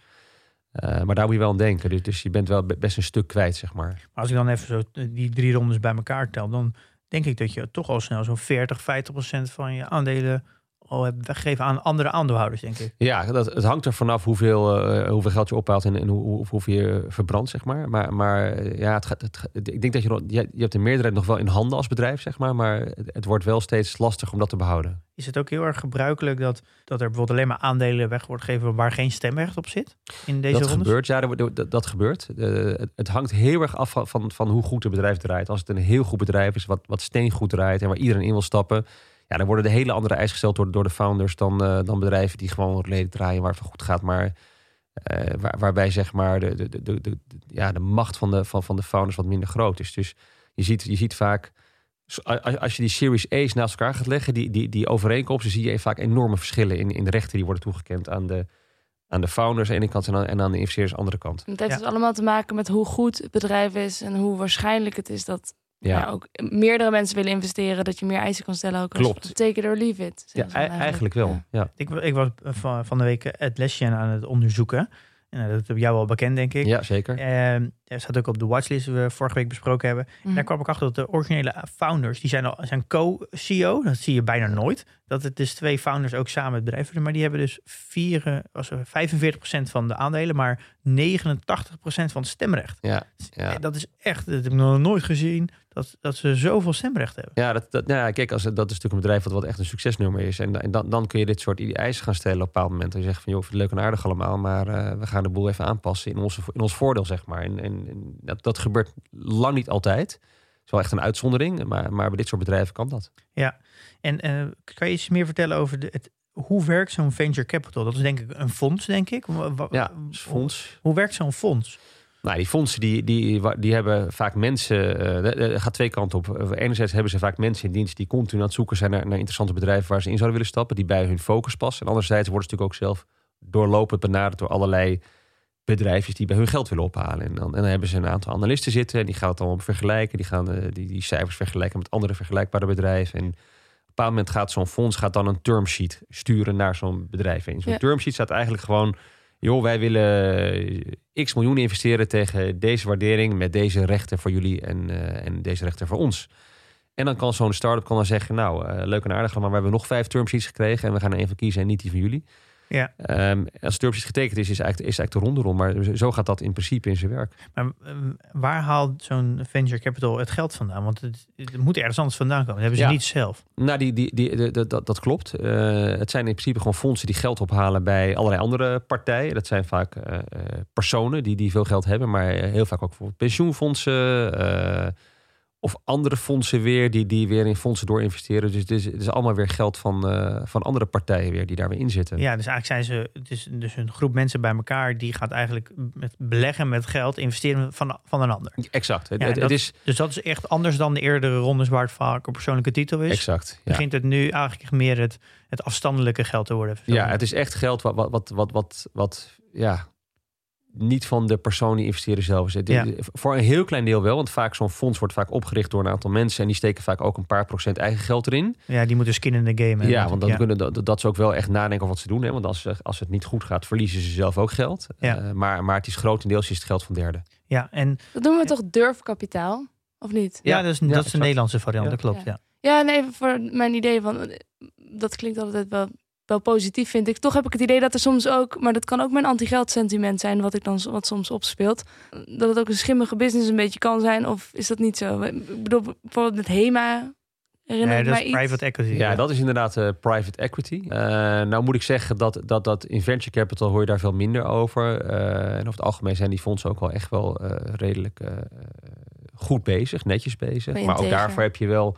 Eh, maar daar moet je wel aan denken. Dus, dus je bent wel be- best een stuk kwijt, zeg maar. Maar als ik dan even zo eh, die drie rondes bij elkaar tel, dan denk ik dat je toch al snel zo'n 40, 50 procent van je aandelen al hebt weggegeven aan andere aandeelhouders, denk ik. Ja, dat, het hangt er vanaf hoeveel, eh, hoeveel geld je ophaalt en, en hoe, hoe, hoeveel je verbrandt, zeg maar. Maar, maar eh, ja, het gaat, het, ik denk dat je, nog- je, je hebt de meerderheid nog wel in handen als bedrijf, zeg maar. Maar het, het wordt wel steeds lastiger om dat te behouden. Is het ook heel erg gebruikelijk dat, dat er bijvoorbeeld alleen maar aandelen weg wordt gegeven waar geen stemrecht op zit? In deze dat rondes? gebeurt, ja, dat, wordt- dat, dat gebeurt. Eh, het, het hangt heel erg af van, van, van hoe goed het bedrijf draait. Als het een heel goed bedrijf is, wat, wat steengoed draait en waar iedereen in wil stappen, ja, dan worden er hele andere eisen gesteld door, door de founders dan, eh, dan bedrijven die gewoon leden draaien waar het goed gaat. Maar eh, waar, waarbij zeg maar de, de, de, de, de- ja, de macht van de, van, van de founders wat minder groot is. Dus je ziet, je ziet vaak, als, als je die Series A's naast elkaar gaat leggen, die, die, die overeenkomsten, zie je vaak enorme verschillen in, in de rechten die worden toegekend aan de, aan de founders aan de ene kant en aan, en aan de investeerders aan de andere kant. Het heeft Ja. dus allemaal te maken met hoe goed het bedrijf is en hoe waarschijnlijk het is dat Ja, ja. ook meerdere mensen willen investeren, dat je meer eisen kan stellen. Ook als Klopt. Take it or leave it. ja dan eigenlijk wel. Ja. Ja. Ik, ik was eh, van, de week het lesje aan het onderzoeken. En eh, dat heb jou wel bekend, denk ik. Ja, zeker. Ehm, er staat ook op de watchlist die we vorige week besproken hebben. Mhm. Daar kwam ik achter dat de originele founders, die zijn, al, zijn co-CEO. Dat zie je bijna nooit. Dat het dus twee founders ook samen het bedrijf doen. Maar die hebben dus vier, was er 45% van de aandelen, maar 89% van het stemrecht. Ja, ja. En Dat is echt, dat heb ik nog nooit gezien, dat, dat ze zoveel stemrecht hebben. Ja, dat, dat, nou ja, kijk, als, dat is natuurlijk een bedrijf wat, wat echt een succesnummer is. En, en dan, dan kun je dit soort eisen gaan stellen op een bepaald moment. En je zegt van, joh, vind het leuk en aardig allemaal, maar eh, we gaan de boel even aanpassen in, onze, in ons voordeel, zeg maar. En, en, en dat, dat gebeurt lang niet altijd. Het is wel echt een uitzondering, maar, maar bij dit soort bedrijven kan dat. En eh, kan je iets meer vertellen over de, het, hoe werkt zo'n venture capital? Dat is denk ik een fonds, denk ik. Ja, dus fonds. Hoe werkt zo'n fonds? Nou, die fondsen die, die, die hebben vaak mensen. er gaat twee kanten op. Eh, Enerzijds hebben ze vaak mensen in dienst die continu aan het zoeken zijn naar, naar interessante bedrijven waar ze in zouden willen stappen, die bij hun focus passen. En anderzijds worden ze natuurlijk ook zelf doorlopend benaderd door allerlei bedrijfjes die bij hun geld willen ophalen. En dan, en dan hebben ze een aantal analisten zitten en die gaan het allemaal vergelijken. Die gaan eh, die, die cijfers vergelijken met andere vergelijkbare bedrijven. En op een bepaald moment gaat zo'n fonds gaat dan een term sheet sturen naar zo'n bedrijf. En in zo'n Ja. term sheet staat eigenlijk gewoon joh, wij willen eh, x miljoen investeren tegen deze waardering met deze rechten voor jullie en, eh, en deze rechten voor ons. En dan kan zo'n start-up kan dan zeggen, nou, eh, leuk en aardig, maar we hebben nog vijf term sheets gekregen en we gaan er één van kiezen en niet die van jullie. Ja. Ehm, als sheet getekend is, is eigenlijk, is eigenlijk de ronde rond, maar zo gaat dat in principe in zijn werk. Maar eh, waar haalt zo'n venture capital het geld vandaan? Want het, het moet ergens anders vandaan komen. Dat hebben ze Ja. niet zelf. Nou, die, die, die, dat, dat klopt. Eh, het zijn in principe gewoon fondsen die geld ophalen bij allerlei andere partijen. Dat zijn vaak eh, eh, personen die, die veel geld hebben, maar heel vaak ook bijvoorbeeld pensioenfondsen. Of andere fondsen weer, die, die weer in fondsen doorinvesteren. Dus het is, het is allemaal weer geld van, eh, van andere partijen weer die daar weer in zitten. Ja, dus eigenlijk zijn ze, het is dus een groep mensen bij elkaar die gaat eigenlijk met beleggen met geld, investeren van, van een ander. Exact. Het, Ja, het, dat- het is Dus dat is echt anders dan de eerdere rondes waar het vaak een persoonlijke titel is. exact. Ja. Begint het nu eigenlijk meer het, het afstandelijke geld te worden. Ja, het is echt geld wat, wat, wat, wat, wat, wat ja, niet van de persoon die investeren zelf is. Ja. Voor een heel klein deel wel, want vaak zo'n fonds wordt vaak opgericht door een aantal mensen en die steken vaak ook een paar procent eigen geld erin. Ja, die moeten skin in de game hebben. ja, want dan Ja. kunnen dat, dat ze ook wel echt nadenken over wat ze doen. Hè? Want als, ze- als het niet goed gaat, verliezen ze zelf ook geld. Ja. Eh, maar, maar het is grotendeels is het geld van derden. Ja, en Dat noemen we toch durfkapitaal? Of niet? ja, Ja, dat is, ja, dat is de exact. Nederlandse variant, Ja. dat klopt. Ja. Ja. Ja, nee, voor mijn idee van... Dat klinkt altijd wel wel positief vind ik. Toch heb ik het idee dat er soms ook, maar dat kan ook mijn anti-geld sentiment zijn, wat ik dan wat soms opspeelt. Dat het ook een schimmige business een beetje kan zijn, of is dat niet zo? Ik bedoel, bijvoorbeeld met HEMA. Herinner Nee, dat mij is iets. private equity. Ja, dat is inderdaad eh, private equity. Eh, nou moet ik zeggen dat, dat, dat in venture capital hoor je daar veel minder over. Eh, en over het algemeen zijn die fondsen ook wel echt wel eh, redelijk eh, goed bezig, netjes bezig. Maar ook daarvoor heb je wel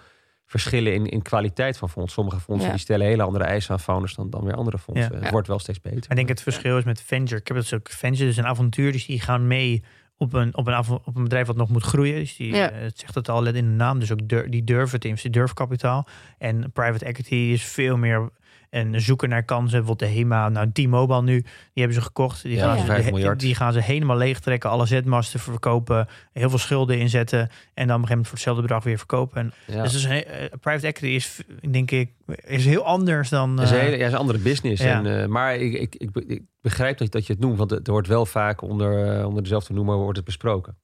verschillen in, in kwaliteit van fondsen. Sommige fondsen Ja. die stellen hele andere eisen aan founders dan, dan weer andere fondsen. Ja. Het Ja. wordt wel steeds beter. Ik denk het verschil is met venture. Ik heb het ook venture, dus een avontuur. Dus die gaan mee op een, op een, op een bedrijf wat nog moet groeien. Dus die, Ja. eh, het zegt het al net in de naam. Dus ook dur- die durven te investeren, durfkapitaal. En private equity is veel meer een zoeken naar kansen. Bijvoorbeeld de HEMA, nou T-Mobile nu, die hebben ze gekocht. Die, Ja, gaan, ze, 5 die- gaan ze helemaal leegtrekken. Alle zetmasten verkopen. Heel veel schulden inzetten. En dan op een gegeven moment voor hetzelfde bedrag weer verkopen. En Ja. Dus, dus een, private equity is, denk ik, is heel anders dan... Dat is een, eh, hele, ja, is een andere business. En, eh, maar ik, ik, ik, be- ik begrijp dat, dat je het noemt, want het wordt wel vaak onder, onder dezelfde noemer wordt het besproken.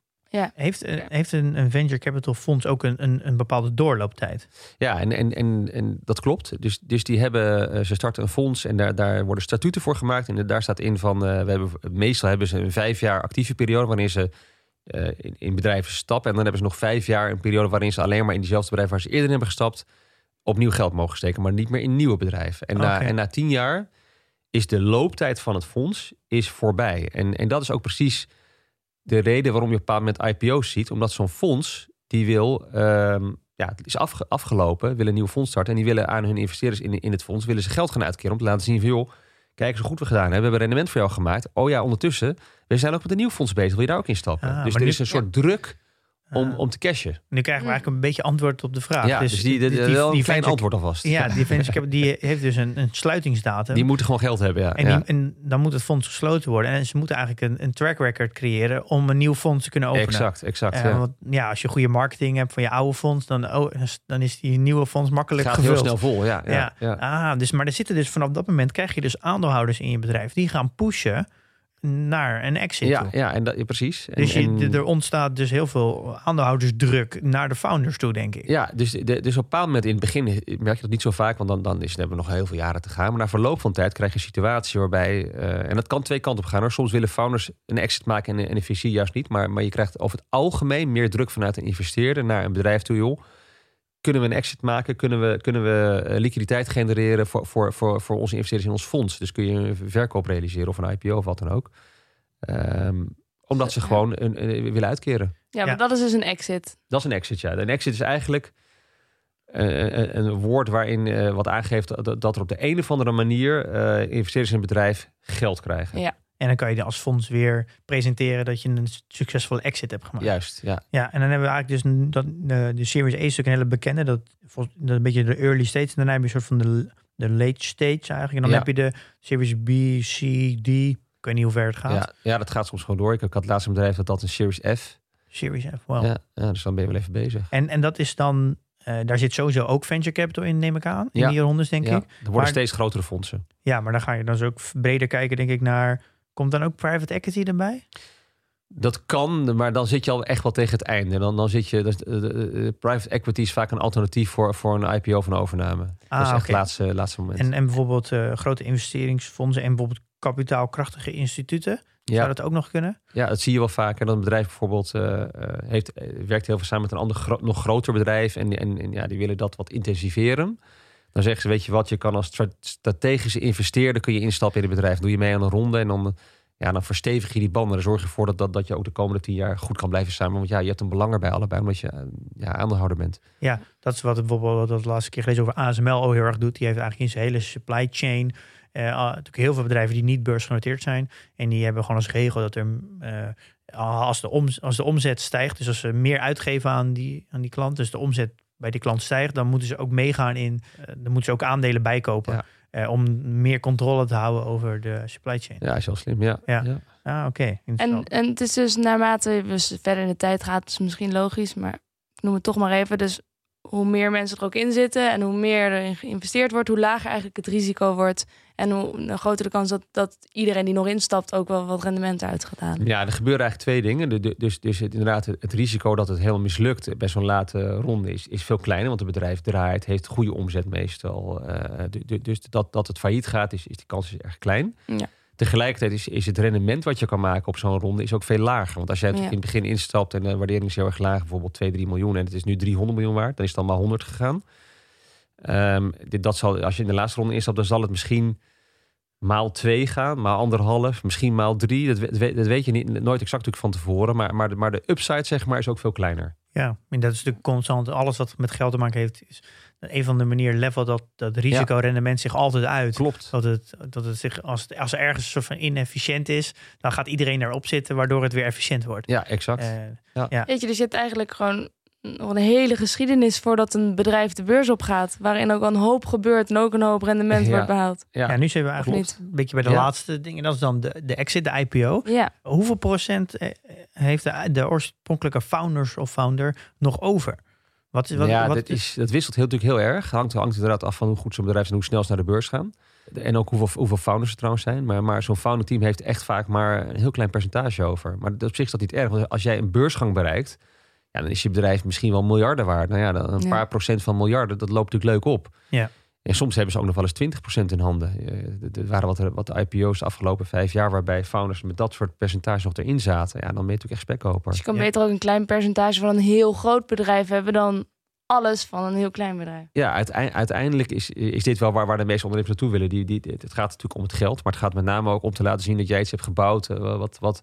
Heeft, eh, heeft een, een venture capital fonds ook een, een, een bepaalde doorlooptijd? Ja, en, en, en, en dat klopt. Dus, dus die hebben, eh, ze starten een fonds en daar, daar worden statuten voor gemaakt. En daar staat in van, eh, we hebben, meestal hebben ze een vijf jaar actieve periode waarin ze eh, in, in bedrijven stappen. En dan hebben ze nog vijf jaar een periode waarin ze alleen maar in diezelfde bedrijf waar ze eerder in hebben gestapt, opnieuw geld mogen steken, maar niet meer in nieuwe bedrijven. En, na, en na tien jaar is de looptijd van het fonds is voorbij. En, en dat is ook precies de reden waarom je op een moment IPO's ziet. Omdat zo'n fonds, die wil, ehm, ja, het is afge- afgelopen, wil een nieuw fonds starten. En die willen aan hun investeerders in, in het fonds, willen ze geld gaan uitkeren. Om te laten zien van, joh, kijk eens hoe goed we gedaan hebben. We hebben rendement voor jou gemaakt. Oh ja, ondertussen, we zijn ook met een nieuw fonds bezig. Wil je daar ook in stappen? Ah, dus er nu- is een soort druk om, Ah. om te cashen. Nu krijgen we eigenlijk een beetje antwoord op de vraag. ja, dus, die, die, wel een klein venture- antwoord alvast. Ja, die venture capital die heeft dus een, een sluitingsdatum. Die moeten gewoon geld hebben, ja. en, ja. die, en dan moet het fonds gesloten worden. En ze moeten eigenlijk een, een track record creëren om een nieuw fonds te kunnen openen. Exact, exact. Eh, ja. want ja, als je goede marketing hebt van je oude fonds, dan, oh, dan is die nieuwe fonds makkelijk Gaat gevuld. heel snel vol, ja. ja, Ja. ja. Ah, dus, maar er zitten dus vanaf dat moment krijg je dus aandeelhouders in je bedrijf die gaan pushen naar een exit. Ja, toe. ja, en dat, ja, precies. En, Dus je, en- er ontstaat dus heel veel aandeelhoudersdruk naar de founders toe, denk ik. Ja, dus, de, dus op een bepaald moment in het begin merk je dat niet zo vaak, want dan, dan, is, dan hebben we nog heel veel jaren te gaan. Maar na verloop van tijd krijg je een situatie waarbij, eh, en dat kan twee kanten op gaan hoor. Soms willen founders een exit maken en, en een VC juist niet. Maar, maar je krijgt over het algemeen meer druk vanuit een investeerder naar een bedrijf toe, joh. Kunnen we een exit maken? Kunnen we, kunnen we eh, liquiditeit genereren voor, voor, voor, voor onze investeerders in ons fonds? Dus kun je een verkoop realiseren of een IPO of wat dan ook. Ehm, omdat ze gewoon een, een- willen uitkeren. Ja, maar Ja. dat is dus een exit. Dat is een exit, ja. Een exit is eigenlijk eh, een, een woord waarin eh, wat aangeeft dat, dat er op de een of andere manier eh, investeerders in een bedrijf geld krijgen. Ja. En dan kan je als fonds weer presenteren dat je een succesvolle exit hebt gemaakt. Juist, ja. Ja, en dan hebben we eigenlijk dus dat, eh, de Series A is ook een hele bekende. Dat, dat een beetje de early stage. En daarna heb je een soort van de, de late stage eigenlijk. En dan Ja. heb je de Series B, C, D. Ik weet niet hoe ver het gaat. Ja, ja, dat gaat soms gewoon door. Ik had laatst een bedrijf dat dat een Series F. Series F, wow. Ja, ja, dus dan ben je wel even bezig. En, en dat is dan, eh, daar zit sowieso ook venture capital in, neem ik aan. In Ja. die rondes, denk ik. er worden Maar- steeds grotere fondsen. Ja, maar dan ga je dan dus ook breder kijken, denk ik, naar... Komt dan ook private equity erbij? Dat kan, maar dan zit je al echt wel tegen het einde. Dan, dan zit je, dus, private equity is vaak een alternatief voor, voor een IPO van een overname. dat is Ah, echt laatste, laatste moment. En, en bijvoorbeeld grote investeringsfondsen en bijvoorbeeld kapitaalkrachtige instituten. Zou ja, dat ook nog kunnen? Ja, dat zie je wel vaker. Dat een bedrijf bijvoorbeeld heeft, werkt heel veel samen met een ander gro- nog groter bedrijf. En, en, en ja, die willen dat wat intensiveren. Dan zeggen ze, weet je wat, je kan als stra- strategische investeerder kun je instappen in het bedrijf. Doe je mee aan een ronde en dan, ja, dan verstevig je die banden. Dan zorg je ervoor dat, dat, dat je ook de komende tien jaar goed kan blijven samen. Want ja, je hebt een belang erbij allebei, omdat je eh, ja, aandeelhouder bent. Ja, dat is wat bijvoorbeeld we de laatste keer gelezen over ASML ook heel erg doet. Die heeft eigenlijk in zijn hele supply chain eh, natuurlijk heel veel bedrijven die niet beursgenoteerd zijn. En die hebben gewoon als regel dat er eh, als, de om, als de omzet stijgt, dus als ze meer uitgeven aan die, aan die klant, dus de omzet bij die klant stijgt, dan moeten ze ook meegaan in, eh, dan moeten ze ook aandelen bijkopen. Ja. eh, om meer controle te houden over de supply chain. Ja, is heel slim. Ja. Ja. ja. Ah, oké. En, en het is dus naarmate we verder in de tijd gaat, is misschien logisch, maar ik noem het toch maar even. Dus hoe meer mensen er ook in zitten en hoe meer erin geïnvesteerd wordt, hoe lager eigenlijk het risico wordt. En hoe groter de kans dat, dat iedereen die nog instapt ook wel wat rendement uit gaat halen. Ja, er gebeuren eigenlijk twee dingen. Dus, dus het, inderdaad, het risico dat het helemaal mislukt bij zo'n late ronde is, is veel kleiner. Want het bedrijf draait, heeft goede omzet meestal. Eh, du- du- dus dat, dat het failliet gaat, is, is die kans is erg klein. Ja. Tegelijkertijd is, is het rendement wat je kan maken op zo'n ronde is ook veel lager. Want als jij Ja. in het begin instapt en de waardering is heel erg laag, bijvoorbeeld 2, 3 miljoen en het is nu 300 miljoen waard, dan is het dan maar 100 gegaan. Ehm, dit, dat zal, als je in de laatste ronde instapt, dan zal het misschien maal 2 gaan, maal anderhalf, misschien maal 3. Dat, we- dat weet je niet, nooit exact natuurlijk van tevoren, maar, maar, de, maar de upside zeg maar is ook veel kleiner. Ja, en dat is natuurlijk constant. Alles wat met geld te maken heeft, is een van de manieren level dat dat risicorendement zich altijd uit. Klopt. Dat het, dat het zich, als, het, als er ergens een soort van inefficiënt is, dan gaat iedereen erop zitten, waardoor het weer efficiënt wordt. Ja, exact. Eh, Weet je, er zit eigenlijk gewoon nog een hele geschiedenis voordat een bedrijf de beurs opgaat. Waarin ook een hoop gebeurt en ook een hoop rendement Ja. wordt behaald. ja. ja. nu zijn we eigenlijk niet? een beetje bij de Ja. laatste dingen. Dat is dan de, de exit, de IPO. Ja, Hoeveel procent eh, heeft de, de oorspronkelijke founders of founder nog over? Wat, wat, ja, wat dat, is, dat wisselt heel, natuurlijk heel erg. Hangt, hangt inderdaad af van hoe goed zo'n bedrijf is en hoe snel ze naar de beurs gaan. En ook hoeveel, hoeveel founders er trouwens zijn. Maar, maar zo'n founder team heeft echt vaak maar een heel klein percentage over. Maar op zich is dat niet erg. Want als jij een beursgang bereikt, ja, dan is je bedrijf misschien wel miljarden waard. Nou ja, dan een Ja. paar procent van miljarden, dat loopt natuurlijk leuk op. Ja. En soms hebben ze ook nog wel eens 20% in handen. Eh, Er waren wat, wat IPO's de afgelopen vijf jaar waarbij founders met dat soort percentage nog erin zaten. Ja, dan ben je natuurlijk echt spekkoper. dus je kan Ja. beter ook een klein percentage van een heel groot bedrijf hebben dan alles van een heel klein bedrijf. Ja, uitei- uiteindelijk is, is dit wel waar, waar de meeste ondernemers naartoe willen. Die, die, het gaat natuurlijk om het geld, maar het gaat met name ook om te laten zien dat jij iets hebt gebouwd. eh, wat, wat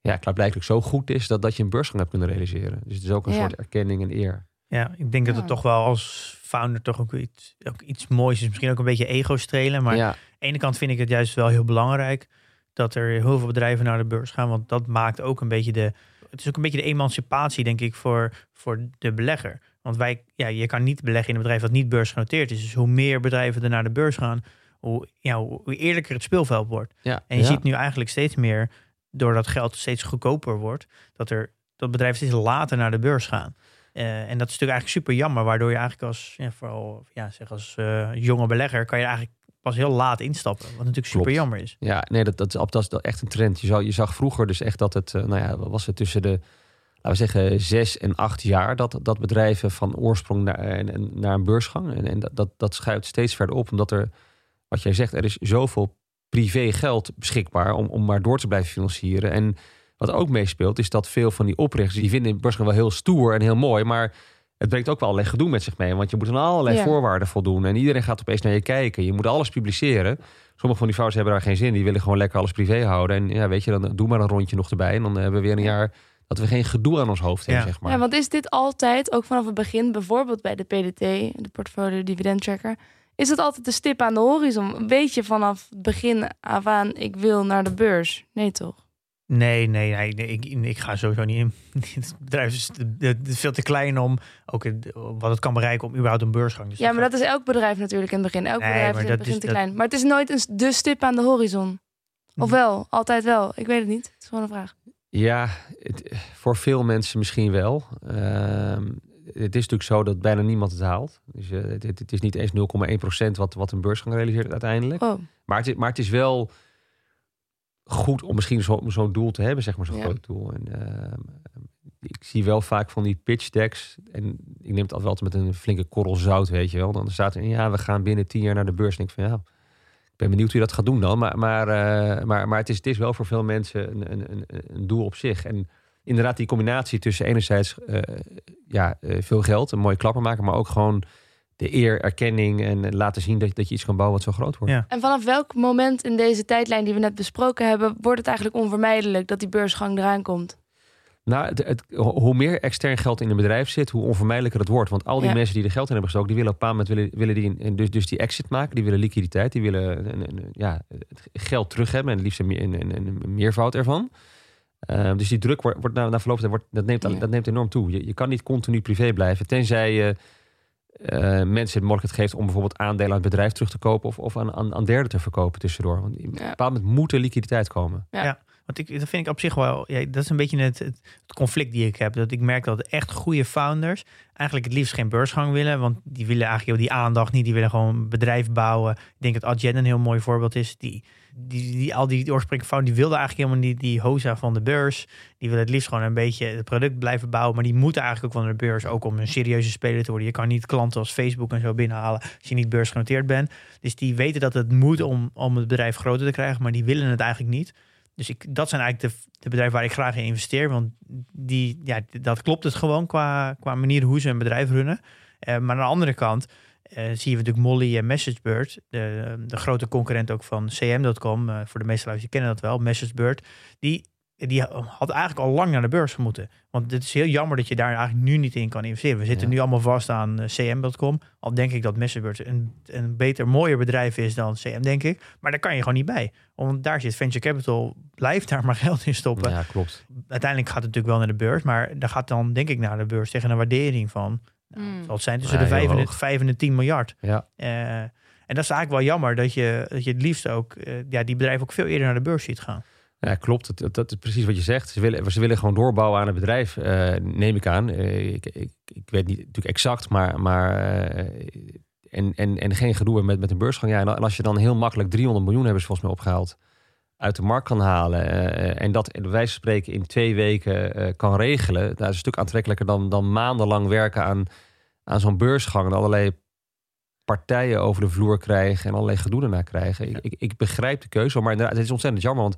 ja, klaarblijkelijk zo goed is dat, dat je een beursgang hebt kunnen realiseren. Dus het is ook een Ja. soort erkenning en eer. Ja, ik denk dat het toch wel als founder toch ook iets, ook iets moois is. Misschien ook een beetje ego strelen. Maar ja, aan de ene kant vind ik het juist wel heel belangrijk dat er heel veel bedrijven naar de beurs gaan. Want dat maakt ook een beetje de. Het is ook een beetje de emancipatie, denk ik, voor, voor de belegger. Want wij, ja, je kan niet beleggen in een bedrijf dat niet beursgenoteerd is. Dus hoe meer bedrijven er naar de beurs gaan, hoe, ja, hoe eerlijker het speelveld wordt. ja, En je ja. ziet nu eigenlijk steeds meer, doordat geld steeds goedkoper wordt, dat er dat bedrijven steeds later naar de beurs gaan. Eh, en dat is natuurlijk eigenlijk super jammer, waardoor je eigenlijk als, ja, vooral ja, zeg als eh, jonge belegger, kan je eigenlijk pas heel laat instappen. Wat natuurlijk super Klopt. jammer is. Ja, nee, dat, dat, is- dat is echt een trend. Je zag, je zag vroeger dus echt dat het, eh, nou ja, was het tussen de, laten we zeggen, zes en acht jaar, dat, dat bedrijven van oorsprong naar, naar een beursgang. En, en dat, dat, dat schuift steeds verder op, omdat er, wat jij zegt, er is zoveel privé geld beschikbaar om, om maar door te blijven financieren. En wat ook meespeelt, is dat veel van die oprichters, die vinden beursgang wel heel stoer en heel mooi, maar het brengt ook wel allerlei gedoe met zich mee. Want je moet aan allerlei Ja. voorwaarden voldoen. En iedereen gaat opeens naar je kijken. Je moet alles publiceren. Sommige van die founders hebben daar geen zin. in. Die willen gewoon lekker alles privé houden. En ja, weet je, dan doe maar een rondje nog erbij. En dan hebben we weer een jaar dat we geen gedoe aan ons hoofd hebben, Ja. zeg maar. Ja, want is dit altijd, ook vanaf het begin, bijvoorbeeld bij de PDT, de Portfolio Dividend Tracker, is het altijd de stip aan de horizon? Weet je vanaf het begin af aan, ik wil naar de beurs? Nee, toch? Nee, nee, nee, nee, ik, ik ga sowieso niet in. Het bedrijf is veel te klein om ook het- wat het kan bereiken om überhaupt een beursgang. Dus Ja, maar dat is elk bedrijf natuurlijk in het begin. Elk Nee, bedrijf is in het begin is- te dat- klein. Maar het is nooit een, de stip aan de horizon. Of wel? Altijd wel? Ik weet het niet. Het is gewoon een vraag. Ja, het- voor veel mensen misschien wel. Ehm, het is natuurlijk zo dat bijna niemand het haalt. Dus eh, het, het is niet eens 0,1% wat, wat een beursgang realiseert uiteindelijk. Oh, Maar het, is, maar het is wel goed om misschien zo- zo'n doel te hebben, zeg maar, zo'n Ja. groot doel. En, ehm, ik zie wel vaak van die pitch decks. En ik neem het altijd wel met een flinke korrel zout, weet je wel. Dan staat er, ja, we gaan binnen tien jaar naar de beurs. En ik van, ja, ik ben benieuwd hoe je dat gaat doen dan. Maar, maar, eh, maar, maar het, is, het is wel voor veel mensen een, een, een, een doel op zich. En inderdaad, die combinatie tussen enerzijds eh, ja, eh, veel geld, een mooie klapper maken, maar ook gewoon de eer, erkenning en laten zien dat, dat je iets kan bouwen wat zo groot wordt. Ja. En vanaf welk moment in deze tijdlijn die we net besproken hebben, wordt het eigenlijk onvermijdelijk dat die beursgang eraan komt? Nou, het, het- hoe meer extern geld in een bedrijf zit, hoe onvermijdelijker het wordt. Want al die Ja. mensen die er geld in hebben gestoken, die willen op een moment willen, willen die, een- dus, dus die exit maken. Die willen liquiditeit, die willen een, een- een- ja, het geld terug hebben en het liefst een, meer- een, een, een meervoud ervan. Uh, dus die druk wordt, wordt na, na verloop van tijd wordt, dat, neemt, Ja. dat neemt enorm toe. Je, je kan niet continu privé blijven, tenzij je eh, mensen de mogelijkheid geeft om bijvoorbeeld aandelen aan het bedrijf terug te kopen of, of aan, aan, aan derden te verkopen tussendoor. Want op een Ja. bepaald moment moet er liquiditeit komen. Want ik, dat vind ik op zich wel, ja, dat is een beetje het, het, conflict die ik heb. Dat ik merk dat echt goede founders eigenlijk het liefst geen beursgang willen. Want die willen eigenlijk die aandacht niet. Die willen gewoon een bedrijf bouwen. Ik denk dat Adyen een heel mooi voorbeeld is. Die, die, al die oorspronkelijke founders, die wilden eigenlijk helemaal niet die hoza van de beurs. Die willen het liefst gewoon een beetje het product blijven bouwen. Maar die moeten eigenlijk ook van de beurs. Ook om een serieuze speler te worden. Je kan niet klanten als Facebook en zo binnenhalen als je niet beursgenoteerd bent. Dus die weten dat het moet om, om het bedrijf groter te krijgen. Maar die willen het eigenlijk niet. Dus ik, dat zijn eigenlijk de, de bedrijven waar ik graag in investeer. Want die, ja, dat klopt het gewoon qua, qua manier hoe ze een bedrijf runnen. Uh, maar aan de andere kant zie je natuurlijk Molly en MessageBird. De, de grote concurrent ook van CM.com. Eh, voor de meeste luisteraars kennen dat wel. MessageBird. Die die had eigenlijk al lang naar de beurs moeten. Want het is heel jammer dat je daar eigenlijk nu niet in kan investeren. We zitten nu allemaal vast aan eh, cm.com. Al denk ik dat MessageBird een, een beter, mooier bedrijf is dan CM, denk ik. Maar daar kan je gewoon niet bij. Want daar zit venture capital, blijft daar maar geld in stoppen. Ja, klopt. Uiteindelijk gaat het natuurlijk wel naar de beurs. Maar daar gaat dan, denk ik, naar de beurs tegen een waardering van... Nou, mm. zal het zijn tussen de 5 en, de, 5 en de 10 miljard. Ja. Uh, en dat is eigenlijk wel jammer dat je, dat je het liefst ook uh, ja, die bedrijven ook veel eerder naar de beurs ziet gaan. Ja, klopt. Dat, dat, is precies wat je zegt. Ze willen, ze willen gewoon doorbouwen aan het bedrijf, uh, neem ik aan. Uh, ik, ik, ik, weet niet natuurlijk exact, maar. maar uh, en, en, en geen gedoe met, met een beursgang. Ja, en als je dan heel makkelijk 300 miljoen hebben ze volgens mij opgehaald. Uit de markt kan halen. en dat bij wijze van spreken in twee weken kan regelen. Dat is een stuk aantrekkelijker dan, dan maandenlang werken aan, aan zo'n beursgang. En allerlei partijen over de vloer krijgen en allerlei gedoe ernaar krijgen. Ik, ik, ik, begrijp de keuze, maar het is ontzettend jammer. Want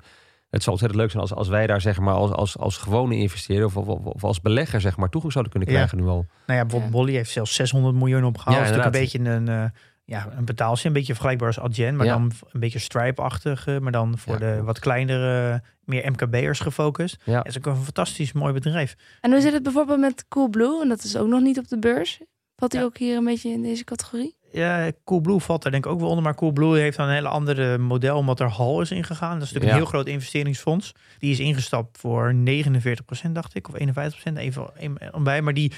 het zou ontzettend leuk zijn als, als wij daar zeg maar als, als, als gewone investeerder of, of, of als belegger zeg maar toegang zouden kunnen krijgen nu al. Nou ja, bijvoorbeeld Bolly heeft zelfs 600 miljoen opgehaald. Ja, dat is natuurlijk een beetje een, uh, ja, een betaalsje, een beetje vergelijkbaar als Adyen, maar dan een beetje Stripe-achtig, maar dan voor de wat kleinere, meer MKB'ers gefocust. Ja. Het is ook een fantastisch mooi bedrijf. En hoe zit het bijvoorbeeld met Coolblue? En dat is ook nog niet op de beurs. Valt hij ook hier een beetje in deze categorie? Ja, Coolblue valt er denk ik ook wel onder. Maar Coolblue heeft dan een hele andere model omdat er Hal is ingegaan. Dat is natuurlijk een heel groot investeringsfonds. Die is ingestapt voor 49% dacht ik. Of 51%. Even een, bij. Maar die,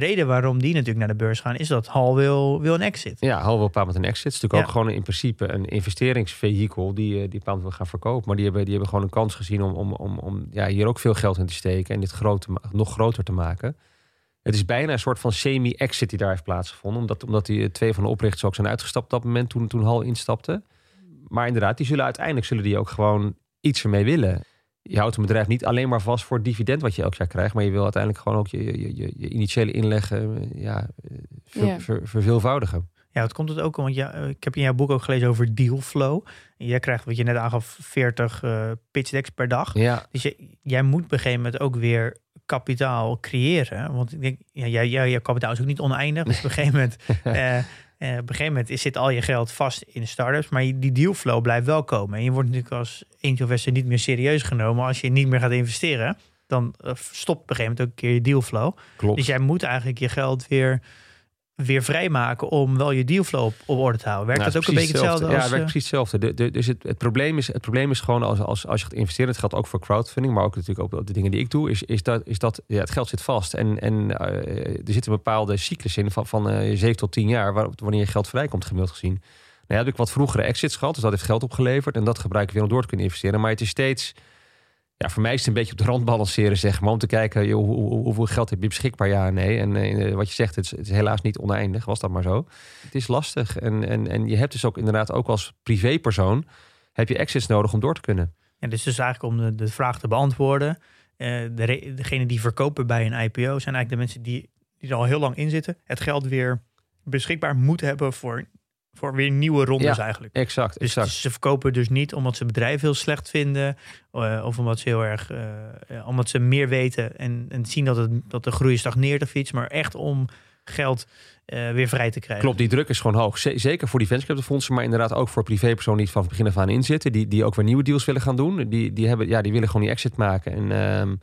de reden waarom die natuurlijk naar de beurs gaan... is dat Hal wil, wil een exit. Ja, Hal wil met een exit. Het is natuurlijk ook gewoon in principe een investeringsvehikel... die, eh, die bepaald wil gaan verkopen. Maar die hebben, die hebben gewoon een kans gezien om, om, om, om ja, hier ook veel geld in te steken... en dit grote, nog groter te maken... Het is bijna een soort van semi-exit die daar heeft plaatsgevonden. Omdat, omdat die twee van de oprichters ook zijn uitgestapt op dat moment toen, toen Hal instapte. Maar inderdaad, die zullen uiteindelijk zullen die ook gewoon iets ermee willen. Je houdt een bedrijf niet alleen maar vast voor het dividend wat je elk jaar krijgt. Maar je wil uiteindelijk gewoon ook je, je, je, je initiële inleggen eh, ja, ver, ver, verveelvoudigen. Ja, het komt het ook, want ja, ik heb in jouw boek ook gelezen over dealflow. Jij krijgt, wat je net aangaf, 40 uh, pitch decks per dag. Ja. Dus je, jij moet op een gegeven moment ook weer kapitaal creëren. Want ik denk, ja, jij, jouw kapitaal is ook niet oneindig. Dus op een gegeven moment, uh, uh, op een gegeven moment zit al je geld vast in startups. Maar die dealflow blijft wel komen. En je wordt natuurlijk als angel investor niet meer serieus genomen als je niet meer gaat investeren. Dan uh, stopt op een gegeven moment ook een keer je dealflow. Klopt. Dus jij moet eigenlijk je geld weer weer vrijmaken om wel je dealflow op, op orde te houden. Werkt nou, dat ook een beetje hetzelfde? ja, het werkt precies hetzelfde. De, de, dus het, het, probleem is, het probleem is gewoon als, als, als je gaat investeren, het geldt ook voor crowdfunding, maar ook natuurlijk ook de dingen die ik doe, is, is dat, is dat ja, het geld zit vast. En, en uh, er zit een bepaalde cyclus in van, van uh, 7 tot 10 jaar, waar, wanneer je geld vrijkomt, gemiddeld gezien. Nou ja, heb ik wat vroegere exits gehad, dus dat heeft geld opgeleverd en dat gebruik ik weer om door te kunnen investeren. Maar het is steeds ja, voor mij is het een beetje op de rand balanceren, zeg maar. Om te kijken, hoe, hoeveel geld heb je beschikbaar, ja nee. En uh, wat je zegt, het is, het is, helaas niet oneindig, was dat maar zo. Het is lastig. En, en, en je hebt dus ook inderdaad ook als privépersoon... heb je access nodig om door te kunnen. Ja, dus, dus eigenlijk om de, de vraag te beantwoorden... Uh, de, degene die verkopen bij een IPO... zijn eigenlijk de mensen die, die er al heel lang in zitten... het geld weer beschikbaar moeten hebben voor voor weer nieuwe rondes eigenlijk. Exact, dus exact. ze verkopen dus niet omdat ze bedrijf heel slecht vinden. Uh, of omdat ze heel erg, uh, omdat ze meer weten en, en zien dat, het, dat de groei stagneert of iets. Maar echt om geld uh, weer vrij te krijgen. Klopt, die druk is gewoon hoog. zeker voor die venture fondsen, maar inderdaad ook voor privépersonen die van begin af aan inzitten. Die, die ook weer nieuwe deals willen gaan doen. Die, die, hebben, ja, die willen gewoon die exit maken. En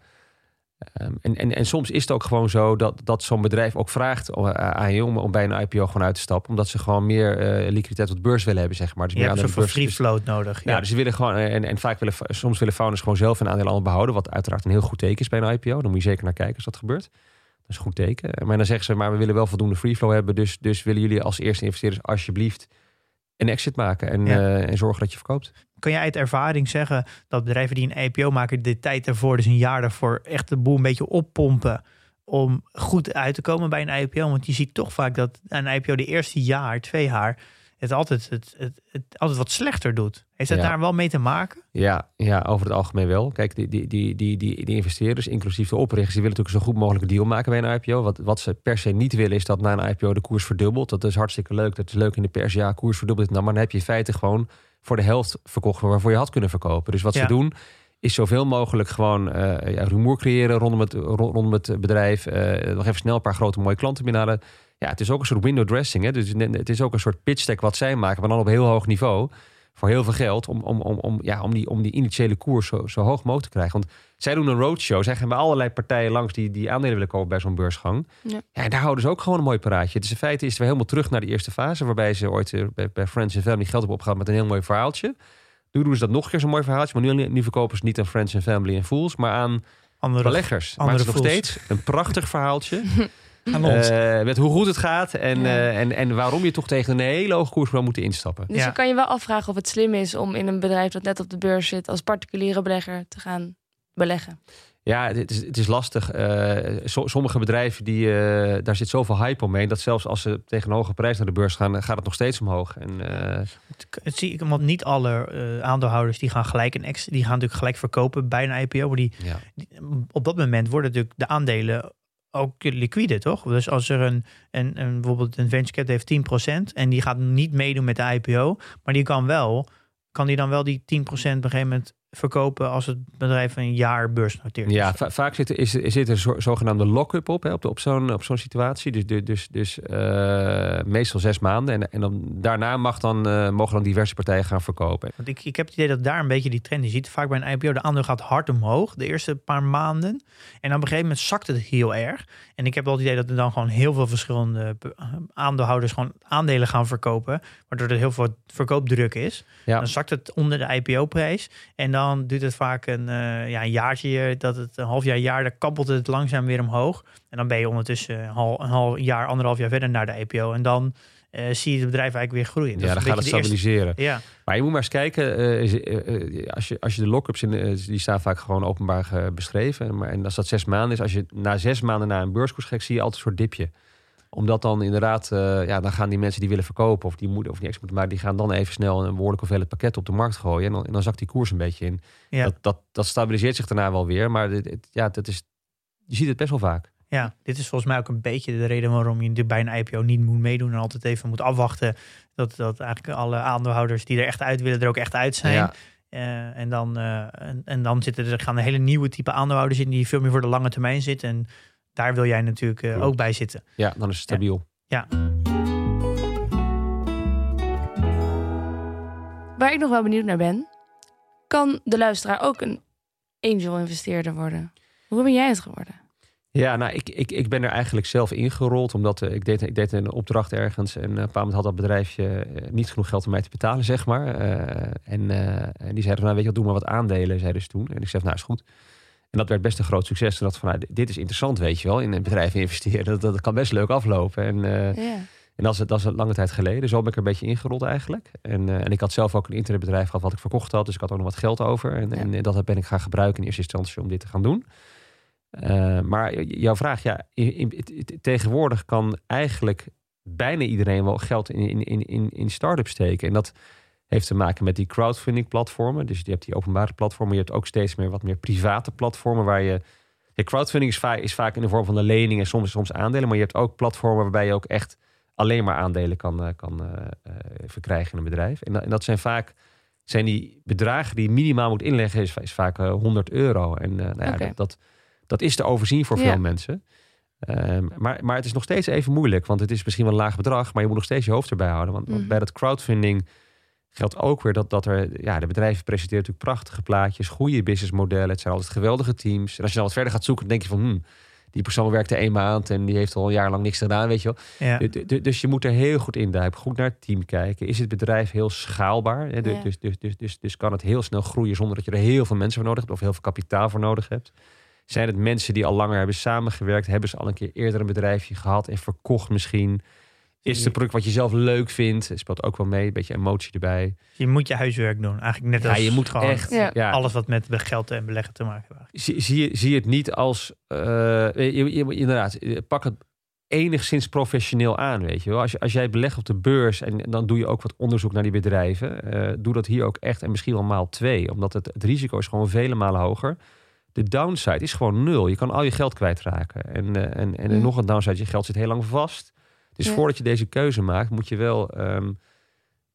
Ehm, en, en, en soms is het ook gewoon zo dat, dat zo'n bedrijf ook vraagt eh, aan je om, om bij een IPO gewoon uit te stappen. Omdat ze gewoon meer uh, liquiditeit op de beurs willen hebben, zeg maar. Dus je hebt een free float nodig. Ja, dus ze willen gewoon, en, en vaak willen, soms willen founders gewoon zelf een aandeel allemaal behouden. Wat uiteraard een heel goed teken is bij een IPO. Dan moet je zeker naar kijken als dat gebeurt. Dat is een goed teken. Maar dan zeggen ze, maar we willen wel voldoende free flow hebben. Dus, dus willen jullie als eerste investeerders alsjeblieft een exit maken en, ja. uh, en zorgen dat je verkoopt kan jij uit ervaring zeggen dat bedrijven die een IPO maken, de tijd ervoor, dus een jaar daarvoor, echt de boel een beetje oppompen om goed uit te komen bij een IPO? Want je ziet toch vaak dat een IPO de eerste jaar, twee jaar, het altijd, het, het, het altijd wat slechter doet. Heeft dat Ja. daar wel mee te maken? Ja, ja, over het algemeen wel. Kijk, die, die, die, die, die, die investeerders, inclusief de oprichters, die willen natuurlijk zo goed mogelijk een deal maken bij een IPO. Wat, wat ze per se niet willen, is dat na een IPO de koers verdubbelt. Dat is hartstikke leuk. Dat is leuk in de pers. Ja, koers verdubbelt. Nou, maar dan heb je in feite gewoon voor de helft verkocht waarvoor je had kunnen verkopen. Dus wat Ja. ze doen, is zoveel mogelijk gewoon eh ja, rumoer creëren rondom het, ro- rondom het bedrijf. Eh, nog even snel een paar grote mooie klanten binnenhalen. Ja, het is ook een soort window dressing. Hè? Dus het is ook een soort pitch deck wat zij maken, maar dan op heel hoog niveau. Voor heel veel geld. Om, om, om, om, ja, om, die, om die initiële koers zo, zo hoog mogelijk te krijgen. Want zij doen een roadshow. Zij gaan bij allerlei partijen langs die, die aandelen willen kopen bij zo'n beursgang. Ja. Ja, en daar houden ze ook gewoon een mooi paraatje. Dus in feite is het weer helemaal terug naar de eerste fase. Waarbij ze ooit eh, bij, bij Friends and Family geld hebben opgehaald met een heel mooi verhaaltje. Nu doen ze dat nog een keer zo'n mooi verhaaltje. Maar nu, nu verkopen ze niet aan Friends and Family en Fools. Maar aan Andere beleggers. Maar andere het is nog steeds een prachtig verhaaltje. aan ons. Eh, met hoe goed het gaat en, Ja. eh, en, en waarom je toch tegen een hele hoge koers wel moet instappen. Dus Ja. je kan je wel afvragen of het slim is om in een bedrijf dat net op de beurs zit als particuliere belegger te gaan beleggen. Ja, het is, het is lastig. Eh, so- sommige bedrijven, die, eh, daar zit zoveel hype omheen... dat zelfs als ze tegen een hoge prijs naar de beurs gaan... gaat het nog steeds omhoog. En, eh, Het zie ik, want niet alle eh, aandeelhouders die gaan gelijk een ex, die gaan natuurlijk gelijk verkopen bij een IPO. Maar die, ja. die- op dat moment worden natuurlijk de aandelen ook liquide, toch? Dus als er een, een, een bijvoorbeeld een venture cap heeft 10% en die gaat niet meedoen met de IPO, maar die kan wel, kan die dan wel die 10% op een gegeven moment verkopen als het bedrijf een jaar beursnoteert is? Ja, va- vaak zit, er- is, zit er zo, zogenaamde lock-up op, hè, op, de- op zo'n op zo'n situatie. Dus, dus, dus, dus eh, meestal zes maanden. En, en dan, daarna mag dan, eh, mogen dan diverse partijen gaan verkopen. Want ik, ik heb het idee dat daar een beetje die trend. Je ziet vaak bij een IPO, de aandeel gaat hard omhoog de eerste paar maanden. En dan op een gegeven moment zakt het heel erg. En ik heb wel het idee dat er dan gewoon heel veel verschillende be- aandeelhouders gewoon aandelen gaan verkopen. Waardoor er heel veel verkoopdruk is. Ja. Dan zakt het onder de IPO-prijs. En dan duurt het vaak een, eh, ja, een jaartje, dat het een half jaar, jaar, dan kabbelt het langzaam weer omhoog. En dan ben je ondertussen een half, een half jaar, anderhalf jaar verder naar de IPO. En dan eh, zie je het bedrijf eigenlijk weer groeien. Dat ja, dan gaat het eerste- stabiliseren. Ja, Maar je moet maar eens kijken, eh, als, je, als je de lock-ups, in, die staan vaak gewoon openbaar beschreven. Maar, en als dat zes maanden is, als je na zes maanden naar een beurskoers kijkt, zie je altijd een soort dipje. Omdat dan inderdaad, eh, ja, dan gaan die mensen die willen verkopen of die moeten of die moeten maken, die gaan dan even snel een behoorlijk hoeveelheid pakket op de markt gooien. En dan, en dan zakt die koers een beetje in. ja. Dat, dat, dat stabiliseert zich daarna wel weer, maar dit, het- ja, dat is, je ziet het best wel vaak. Ja, dit is volgens mij ook een beetje de reden waarom je bij een IPO niet moet meedoen en altijd even moet afwachten dat, dat eigenlijk alle aandeelhouders die er echt uit willen er ook echt uit zijn. Ja. Eh, en, dan, eh, en, en dan zitten er gaan een hele nieuwe type aandeelhouders in die veel meer voor de lange termijn zitten. En daar wil jij natuurlijk eh, ook bij zitten. Ja, dan is het stabiel. Waar ik nog wel benieuwd naar ben, kan de luisteraar ook een angel investeerder worden? Hoe ben jij het geworden? Ja, nou, ik, ik, ik ben er eigenlijk zelf ingerold. Omdat eh, ik, deed, ik deed een opdracht ergens. En eh, op een bepaald moment had dat bedrijfje eh, niet genoeg geld om mij te betalen, zeg maar. Eh, en, eh, en die zeiden van, nou, weet je wat, doe maar wat aandelen, zeiden ze toen. En ik zei, van, nou, is goed. En dat werd best een groot succes. Toen dacht ik van, nou, dit is interessant, weet je wel. In een bedrijf investeren, dat, dat kan best leuk aflopen. En, eh, Ja. en dat is, dat is een lange tijd geleden. Zo ben ik er een beetje ingerold eigenlijk. En, eh, en ik had zelf ook een internetbedrijf gehad wat ik verkocht had. Dus ik had ook nog wat geld over. En, Ja. en dat ben ik gaan gebruiken in eerste instantie om dit te gaan doen. Eh, maar jouw vraag, ja, in, tegenwoordig kan eigenlijk bijna iedereen wel geld in, in, in, in, in start-ups steken. En dat heeft te maken met die crowdfunding platformen. Dus je hebt die openbare platformen. Je hebt ook steeds meer wat meer private platformen waar je. Ja, crowdfunding is vaak, is vaak in de vorm van een lening en soms, soms aandelen. Maar je hebt ook platformen waarbij je ook echt alleen maar aandelen kan, eh, kan eh, eh, verkrijgen in een bedrijf. En, dat- en dat zijn vaak zijn die bedragen die je minimaal moet inleggen, is, is vaak eh, 100 euro. En nou ja, dat, dat, dat is te overzien voor Ja. veel mensen. Ehm, maar, maar het is nog steeds even moeilijk, want het is misschien wel een laag bedrag, maar je moet nog steeds je hoofd erbij houden. Want, want Mhm. bij dat crowdfunding geldt ook weer dat, dat er, ja, de bedrijven presenteren natuurlijk prachtige plaatjes, goede businessmodellen. Het zijn altijd geweldige teams. En als je dan wat verder gaat zoeken, dan denk je van, hmm, die persoon werkte één maand en die heeft al een jaar lang niks gedaan, weet je wel. Ja. Dus je moet er heel goed induiken, goed naar het team kijken. Is het bedrijf heel schaalbaar? Hè? Du- Ja. Dus, dus, dus, dus, dus kan het heel snel groeien zonder dat je er heel veel mensen voor nodig hebt of heel veel kapitaal voor nodig hebt? Zijn het mensen die al langer hebben samengewerkt? Hebben ze al een keer eerder een bedrijfje gehad en verkocht misschien? Is het een product wat je zelf leuk vindt? Het speelt ook wel mee. Een beetje emotie erbij. Je moet je huiswerk doen. Eigenlijk net Ja, als je moet gewoon echt... Ja. Ja, alles wat met geld en beleggen te maken heeft. zie, zie, je- zie je het niet als... eh, je, je- inderdaad, pak het enigszins professioneel aan, weet je wel. Als, je, als jij belegt op de beurs en dan doe je ook wat onderzoek naar die bedrijven. eh, doe dat hier ook echt en misschien wel maal twee. Omdat het, het risico is gewoon vele malen hoger. De downside is gewoon nul. Je kan al je geld kwijtraken. En, eh, en, en Ja. nog een downside, je geld zit heel lang vast. Dus Ja. voordat je deze keuze maakt, moet je wel... ehm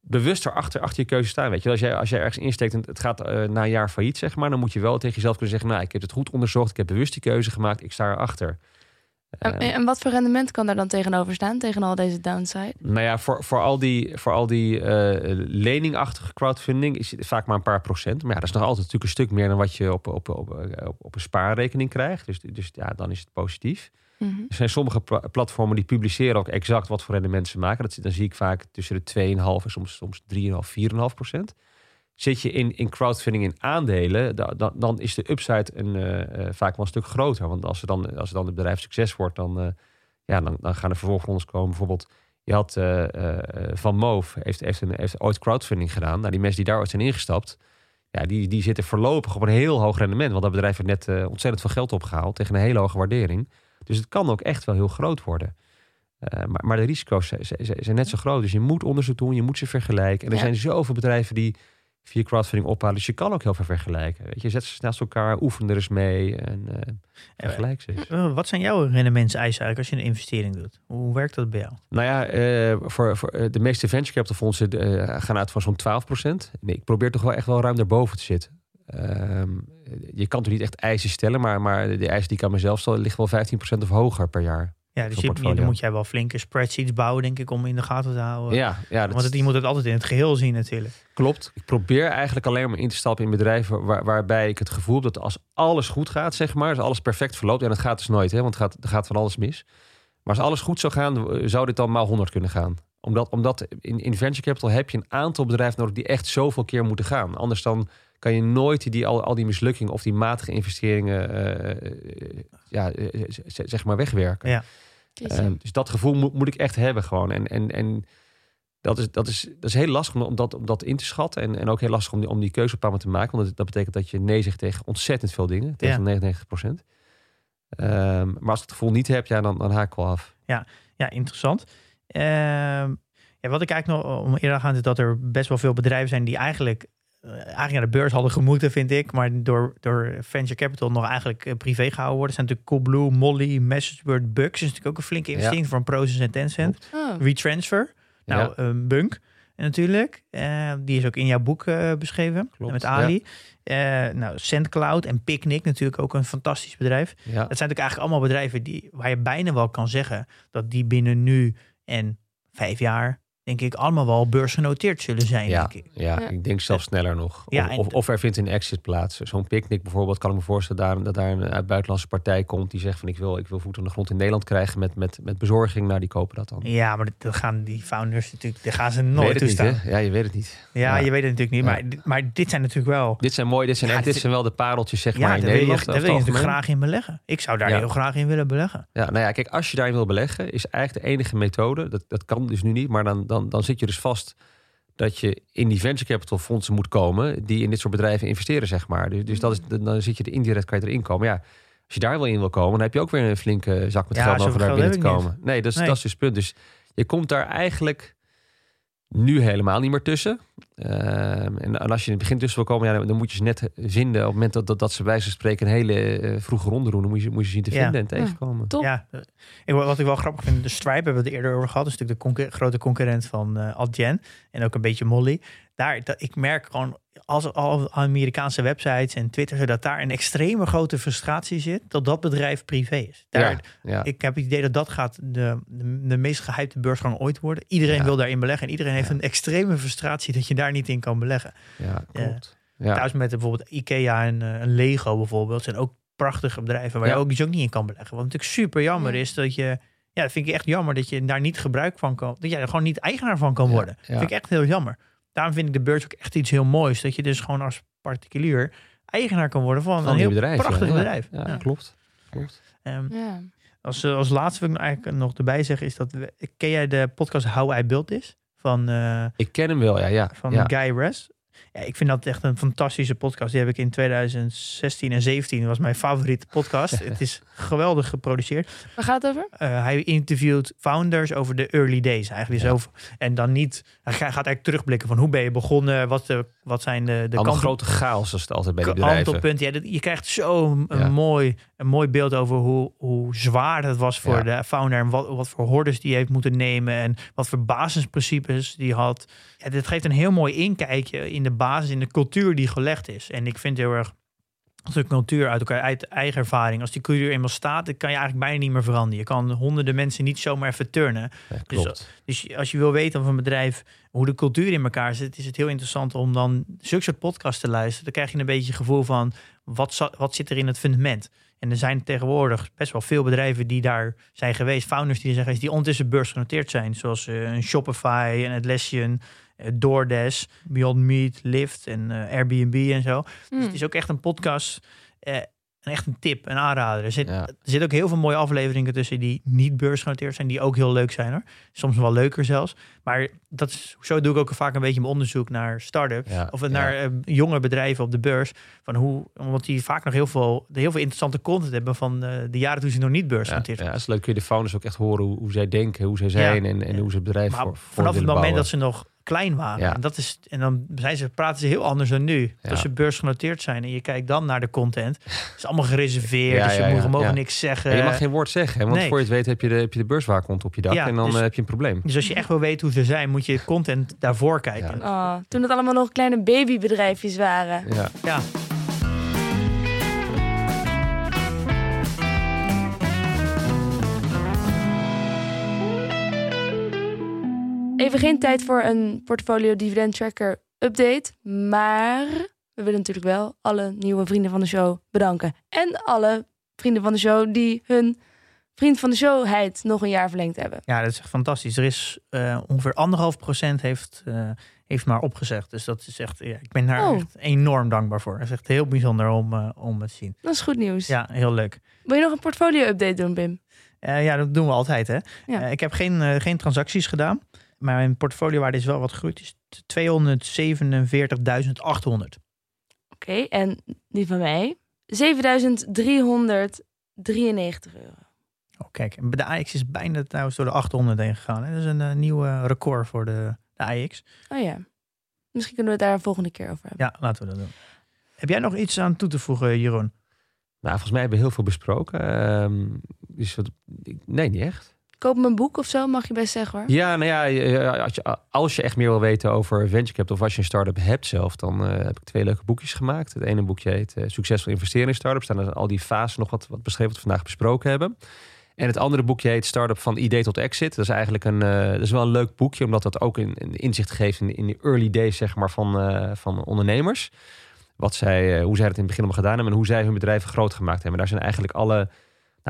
bewuster achter, achter je keuze staan. Weet je, als jij, als jij ergens insteekt en het gaat eh, na een jaar failliet, zeg maar, dan moet je wel tegen jezelf kunnen zeggen: Nou, ik heb het goed onderzocht, ik heb bewust die keuze gemaakt, ik sta erachter. En, Eh, en wat voor rendement kan daar dan tegenover staan, tegen al deze downside? nou ja, voor, voor al die, voor al die eh, leningachtige crowdfunding is het vaak maar een paar procent. Maar ja, dat is nog altijd natuurlijk een stuk meer dan wat je op, op, op, op, op een spaarrekening krijgt. Dus, dus ja, dan is het positief. Mhm. Er zijn sommige pla- platformen die publiceren ook exact wat voor rendement ze maken. Dat, dan zie ik vaak tussen de 2,5 en soms, soms 3,5, 4,5 procent. Zit je in, in crowdfunding in aandelen, da- da- dan is de upside een, eh, eh, vaak wel een stuk groter. Want als, er dan, als er dan het bedrijf succes wordt, dan, eh, ja, dan, dan gaan er vervolgens komen. Bijvoorbeeld, je had Van Moof, heeft, heeft, ooit crowdfunding gedaan. Nou, die mensen die daar ooit zijn ingestapt, ja, die, die zitten voorlopig op een heel hoog rendement. Want dat bedrijf heeft net ontzettend veel geld opgehaald tegen een hele hoge waardering. Dus het kan ook echt wel heel groot worden. Eh, maar, maar de risico's zijn, net zo groot. Dus je moet onderzoek doen, je moet ze vergelijken. En er Ja. zijn zoveel bedrijven die via crowdfunding ophalen. Dus je kan ook heel veel vergelijken. Weet je, zet ze naast elkaar, oefen er eens mee en eh vergelijk ze eens. Eh, wat zijn jouw rendementseisen eigenlijk als je een investering doet? Hoe werkt dat bij jou? Nou ja, voor, voor de meeste venture capital fondsen gaan uit van zo'n 12 Nee, ik probeer toch wel echt wel ruim daarboven te zitten. Ehm, je kan toch niet echt eisen stellen, maar, maar de eisen die ik aan mezelf stel, ligt wel 15% of hoger per jaar. Ja, dus je, dan moet jij wel flinke spreadsheets bouwen, denk ik, om in de gaten te houden. Ja, ja dat Want het, je moet het altijd in het geheel zien natuurlijk. Klopt. Ik probeer eigenlijk alleen maar in te stappen in bedrijven waar, waarbij ik het gevoel heb dat als alles goed gaat, zeg maar, als alles perfect verloopt, en dat gaat dus nooit, hè, want het gaat, er gaat van alles mis. Maar als alles goed zou gaan, zou dit dan maal 100 kunnen gaan. Omdat, omdat in, in venture capital heb je een aantal bedrijven nodig die echt zoveel keer moeten gaan. Anders dan kan je nooit die, al, al die mislukkingen of die matige investeringen eh, eh, ja, eh, zeg maar wegwerken. Ja. Ehm, dus dat gevoel moet, moet ik echt hebben gewoon. En, en, en dat, is, dat, is, dat is heel lastig om, dat, om dat in te schatten. En, en ook heel lastig om die, om die keuze op een te maken. Want dat, dat betekent dat je nee zegt tegen ontzettend veel dingen. Tegen 99 procent. Ehm, maar als ik het gevoel niet heb, ja, dan, dan haak ik wel af. Ja, interessant. Ehm, ja, wat ik eigenlijk nog om eerder aan is dat er best wel veel bedrijven zijn die eigenlijk, eigenlijk naar de beurs hadden gemoeten, vind ik. Maar door, door venture capital nog eigenlijk eh, privé gehouden worden. Er zijn natuurlijk Coolblue, Molly, MessageBird, Bucks. is natuurlijk ook een flinke investering van Proces en Tencent. Oh. Retransfer. Nou, Ja. eh, Bunk natuurlijk. Eh, die is ook in jouw boek eh, beschreven. Klopt, met Ali. Eh, nou, SendCloud en Picnic natuurlijk ook een fantastisch bedrijf. Ja, Dat zijn natuurlijk eigenlijk allemaal bedrijven die, waar je bijna wel kan zeggen dat die binnen nu en vijf jaar, denk ik, allemaal wel beursgenoteerd zullen zijn. Ja. Denk ik. ja, Ja. ik denk zelfs sneller nog. Ja, of, of, er vindt een exit plaats. Zo'n picknick bijvoorbeeld, kan ik me voorstellen daar, dat daar een uit buitenlandse partij komt die zegt van ik wil, ik wil voet aan de grond in Nederland krijgen met, met, met bezorging. Nou, die kopen dat dan. Ja, maar dat gaan die founders natuurlijk, daar gaan ze weet nooit het niet, toestaan. hè? Ja, je weet het niet. ja, Ja. je weet het natuurlijk niet. Maar, dit- maar dit zijn natuurlijk wel. Dit zijn mooi, dit zijn, echt, dit dit zijn wel de pareltjes zeg Ja, maar daar in wil je, Nederland. daar wil je natuurlijk graag in beleggen. Ik zou daar Ja. heel graag in willen beleggen. Ja, nou ja, kijk, als je daarin wil beleggen, is eigenlijk de enige methode. Dat, dat kan dus nu niet, maar dan, dan, dan zit je dus vast dat je in die venture capital fondsen moet komen die in dit soort bedrijven investeren, zeg maar. Dus, dus dat is, dan zit je er indirect, kan je erin komen. Ja, als je daar wel in wil komen, dan heb je ook weer een flinke zak met Ja, geld zoveel over daar binnen te komen. Nee, dat is, Nee. dat is dus het punt. Dus je komt daar eigenlijk nu helemaal niet meer tussen. Ehm, en, en als je in het begin tussen wil komen, ja, dan, dan moet je ze net vinden. Op het moment dat, dat, dat ze bij ze spreken een hele eh, vroege ronde doen, dan moet je, moet je ze zien te Ja. vinden en tegenkomen. Top. Ja, eh, ik, wat ik wel grappig vind, de Stripe hebben we het eerder over gehad. Dat is natuurlijk de concur- grote concurrent van eh Adyen en ook een beetje Molly. Daar, dat, ik merk gewoon, als al Amerikaanse websites en Twitter, dat daar een extreme grote frustratie zit dat dat bedrijf privé is. Daar, Ja, ja. Ik heb het idee dat dat gaat de, de, de meest gehypte beursgang ooit worden. Iedereen Ja. wil daarin beleggen en iedereen heeft Ja. een extreme frustratie dat je daar niet in kan beleggen. Ja, klopt. Ja. Thuis met bijvoorbeeld Ikea en eh, een Lego bijvoorbeeld zijn ook prachtige bedrijven waar Ja. je ook dus ook niet in kan beleggen. Wat natuurlijk super jammer Ja. is dat je, ja, dat vind ik echt jammer dat je daar niet gebruik van kan, dat jij er gewoon niet eigenaar van kan Ja, worden. ja. vind ik echt heel jammer. Daarom vind ik de beurs ook echt iets heel moois, dat je dus gewoon als particulier eigenaar kan worden van, Van een heel bedrijf. prachtig ja. bedrijf. Ja, Ja. klopt. klopt. Ehm, Ja. Als, eh, als laatste wil ik eigenlijk nog erbij zeggen, is dat... we- ken jij de podcast How I Built This? Van, eh, Ik ken hem wel, ja. ja. van ja. Guy Raz. Ja, ik vind dat echt een fantastische podcast. Die heb ik in 2016 en 17. Dat was mijn favoriete podcast. Het is geweldig geproduceerd. Waar gaat het over? Eh, hij interviewt founders over de early days eigenlijk. Dus Ja. over, en dan niet... Hij gaat eigenlijk terugblikken van hoe ben je begonnen? Wat, de, wat zijn de, de grote chaos als het altijd bij die bedrijven. Ja, dat- je krijgt zo een, Ja. mooi, een mooi beeld over hoe, hoe zwaar het was voor Ja. de founder. En wat, wat voor hordes die heeft moeten nemen. En wat voor basisprincipes die had. Ja, dit geeft een heel mooi inkijkje in de basis, in de cultuur die gelegd is. En ik vind heel erg als de cultuur uit elkaar, uit eigen ervaring. Als die cultuur eenmaal staat, dan kan je eigenlijk bijna niet meer veranderen. Je kan honderden mensen niet zomaar even turnen. Ja, klopt. Dus als je wil weten van een bedrijf hoe de cultuur in elkaar zit, is het heel interessant om dan zulke soort podcasts te luisteren. Dan krijg je een beetje het gevoel van wat, wat zit er in het fundament. En er zijn tegenwoordig best wel veel bedrijven die daar zijn geweest. Founders die er zijn geweest, die ondertussen beursgenoteerd zijn. Zoals eh, een Shopify, een Atlassian, DoorDash, Beyond Meat, Lyft en eh, Airbnb en zo. Dus Hmm. het is ook echt een podcast, eh, echt een tip, een aanrader. Er zit, Ja. er zitten ook heel veel mooie afleveringen tussen die niet beursgenoteerd zijn, die ook heel leuk zijn hoor. Soms wel leuker zelfs. Maar dat is, zo doe ik ook vaak een beetje mijn onderzoek naar start-ups. Ja, Of ja. naar eh, jonge bedrijven op de beurs. Van hoe, omdat die vaak nog heel veel, heel veel interessante content hebben van eh, de jaren toen ze nog niet Ja, beursgenoteerd ja, waren. dat is leuk. Kun je de founders ook echt horen hoe, hoe zij denken, hoe zij zijn en, en hoe ze het bedrijf Maar voor, voor vanaf het moment bouwen. dat ze nog klein waren. Ja. En, dat is, en dan zijn ze, praten ze heel anders dan nu. Ja. Als ze beursgenoteerd zijn en je kijkt dan naar de content. Het is allemaal gereserveerd. Ja, dus je ja, moet- ja, je mogen ja. niks zeggen. En je mag geen woord zeggen, hè, want nee. voor je het weet heb je de, heb je de beurswaakhond op je dak Ja, en dan dus- eh, heb je een probleem. Dus als je echt wil weten hoe ze zijn, moet je content daarvoor kijken. Oh, toen het allemaal nog kleine babybedrijfjes waren. Ja. Even geen tijd voor een portfolio dividend tracker update. Maar we willen natuurlijk wel alle nieuwe vrienden van de show bedanken. En alle vrienden van de show die hun vriend van de showheid nog een jaar verlengd hebben. Ja, dat is echt fantastisch. Er is eh, ongeveer anderhalf procent heeft, eh, heeft maar opgezegd. Dus dat is echt, ja, ik ben daar Oh. echt enorm dankbaar voor. Het is echt heel bijzonder om, eh, om het te zien. Dat is goed nieuws. Ja, heel leuk. Wil je nog een portfolio update doen? Eh, ja, dat doen we altijd. Hè? Ja. Ik heb geen, geen transacties gedaan. Maar mijn portfoliowaarde is wel wat gegroeid. Het is 247.800. Oké, en die van mij? 7393 euro. Oh, kijk, en de AX is bijna trouwens door de 800 heen gegaan. Hè? Dat is een eh, nieuw eh, record voor de, de AX. Oh ja. Misschien kunnen we het daar een volgende keer over hebben. Ja, laten we dat doen. Heb jij nog iets aan toe te voegen, Jeroen? Nou, volgens mij hebben we heel veel besproken. Ehm, dus wat, nee, niet echt. Koop mijn boek of zo, mag je best zeggen hoor. Ja, nou ja, als je, echt meer wil weten over venture capital of als je een start-up hebt zelf, dan eh, heb ik twee leuke boekjes gemaakt. Het ene boekje heet eh, Succesvol investeren in startups. Daar staan al die fases nog wat, wat beschreven wat we vandaag besproken hebben. En het andere boekje heet Startup van idee tot exit. Dat is eigenlijk een, eh, dat is wel een leuk boekje, omdat dat ook een, inzicht geeft in, in de early days zeg maar, van, van ondernemers. Wat zij, hoe zij het in het begin allemaal gedaan hebben en hoe zij hun bedrijven groot gemaakt hebben. Daar zijn eigenlijk alle,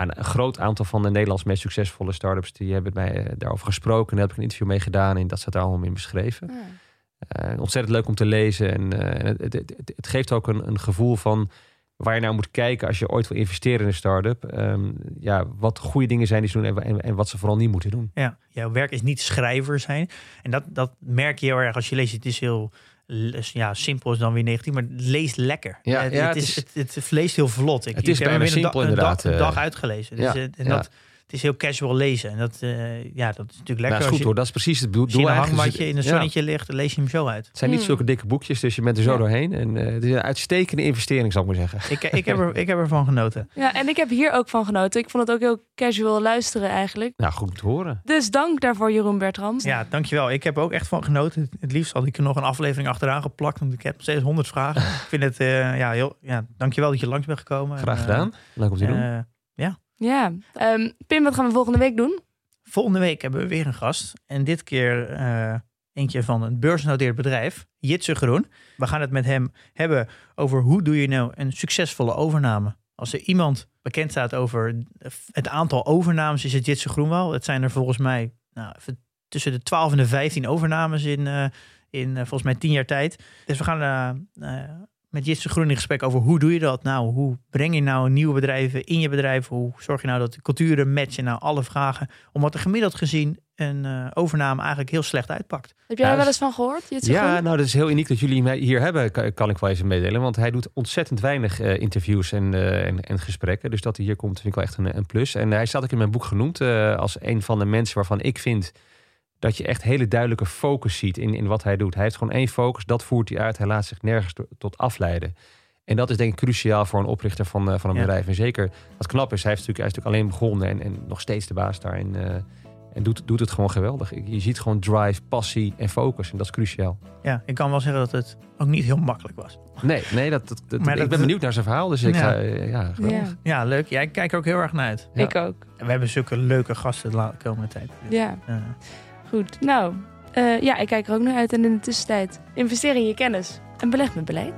nou, een groot aantal van de Nederlands meest succesvolle startups die hebben mij eh, daarover gesproken. Daar heb ik een interview mee gedaan en dat staat daar allemaal in beschreven. Ah. Eh, ontzettend leuk om te lezen. En eh, het, het, het, het geeft ook een, een gevoel van waar je naar moet kijken als je ooit wil investeren in een start-up. Ehm, ja, wat goede dingen zijn die ze doen en, en, en wat ze vooral niet moeten doen. Ja, jouw werk is niet schrijver zijn. En dat, dat merk je heel erg als je leest. Het is heel ja, simpel is dan weer negatief, maar het leest lekker. Ja, het, ja, het, het is, is- het, het leest heel vlot. Ik, Het is ik heb bijna een simpel een inderdaad, Dag, een eh. dag uitgelezen. Dus Ja, het, en dat, het is heel casual lezen. En dat, eh, ja, dat is natuurlijk lekker. is als goed je, hoor, dat is precies het doel. als je in een hangmatje in een Ja. zonnetje ligt, lees je hem zo uit. Het zijn niet Hmm. zulke dikke boekjes, dus je bent er zo Ja. doorheen. En eh, het is een uitstekende investering, zal ik maar zeggen. Ik, ik, heb er, ik heb ervan genoten. Ja, en ik heb hier ook van genoten. Ik vond het ook heel casual luisteren eigenlijk. Nou, goed te horen. Dus dank daarvoor Jeroen Bertrams. Ja, dankjewel. Ik heb ook echt van genoten. Het liefst had ik er nog een aflevering achteraan geplakt, want ik heb nog steeds honderd vragen. ik vind het, eh, ja, heel, ja, dankjewel dat je langs bent gekomen. Graag En, gedaan. Leuk om te doen. eh, Ja. Ehm, Pim, wat gaan we volgende week doen? Volgende week hebben we weer een gast. En dit keer eh, eentje van een beursgenoteerd bedrijf, Jitse Groen. We gaan het met hem hebben over hoe doe je nou een succesvolle overname. Als er iemand bekend staat over het aantal overnames, is het Jitse Groen wel. Het zijn er volgens mij nou, tussen de 12 en de 15 overnames in, eh, in eh, volgens mij 10 jaar tijd. Dus we gaan met Jitse Groen in gesprek over hoe doe je dat nou? Hoe breng je nou nieuwe bedrijven in je bedrijf? Hoe zorg je nou dat de culturen matchen? Nou, alle vragen. Omdat er gemiddeld gezien een uh, overname eigenlijk heel slecht uitpakt. Heb jij Ja, daar wel dus- eens van gehoord? Jitse Ja, Groen? nou, dat is heel uniek dat jullie mij hier hebben, kan, kan ik wel even meedelen. Want hij doet ontzettend weinig eh, interviews en, eh, en, en gesprekken. Dus dat hij hier komt, vind ik wel echt een, een plus. En hij staat ook in mijn boek genoemd eh, als een van de mensen waarvan ik vind dat je echt hele duidelijke focus ziet in, in wat hij doet. Hij heeft gewoon één focus, dat voert hij uit. Hij laat zich nergens to- tot afleiden. En dat is denk ik cruciaal voor een oprichter van, eh, van een Ja. bedrijf. En zeker wat knap is, hij, heeft natuurlijk, hij is natuurlijk alleen begonnen en, en nog steeds de baas daar. En, eh, en doet, doet het gewoon geweldig. Je ziet gewoon drive, passie en focus. En dat is cruciaal. Ja, ik kan wel zeggen dat het ook niet heel makkelijk was. Nee, nee dat, dat, dat- Maar ik dat- ben benieuwd naar zijn verhaal. Dus ik Ja. ga, eh, ja, geweldig. Ja, Ja, leuk. Jij kijkt er ook heel erg naar uit. Ja. ik ook. En we hebben zulke leuke gasten de komende tijd. Ja, goed. Nou, eh, ja, ik kijk er ook naar uit. En in de tussentijd, investeer in je kennis en beleg met beleid.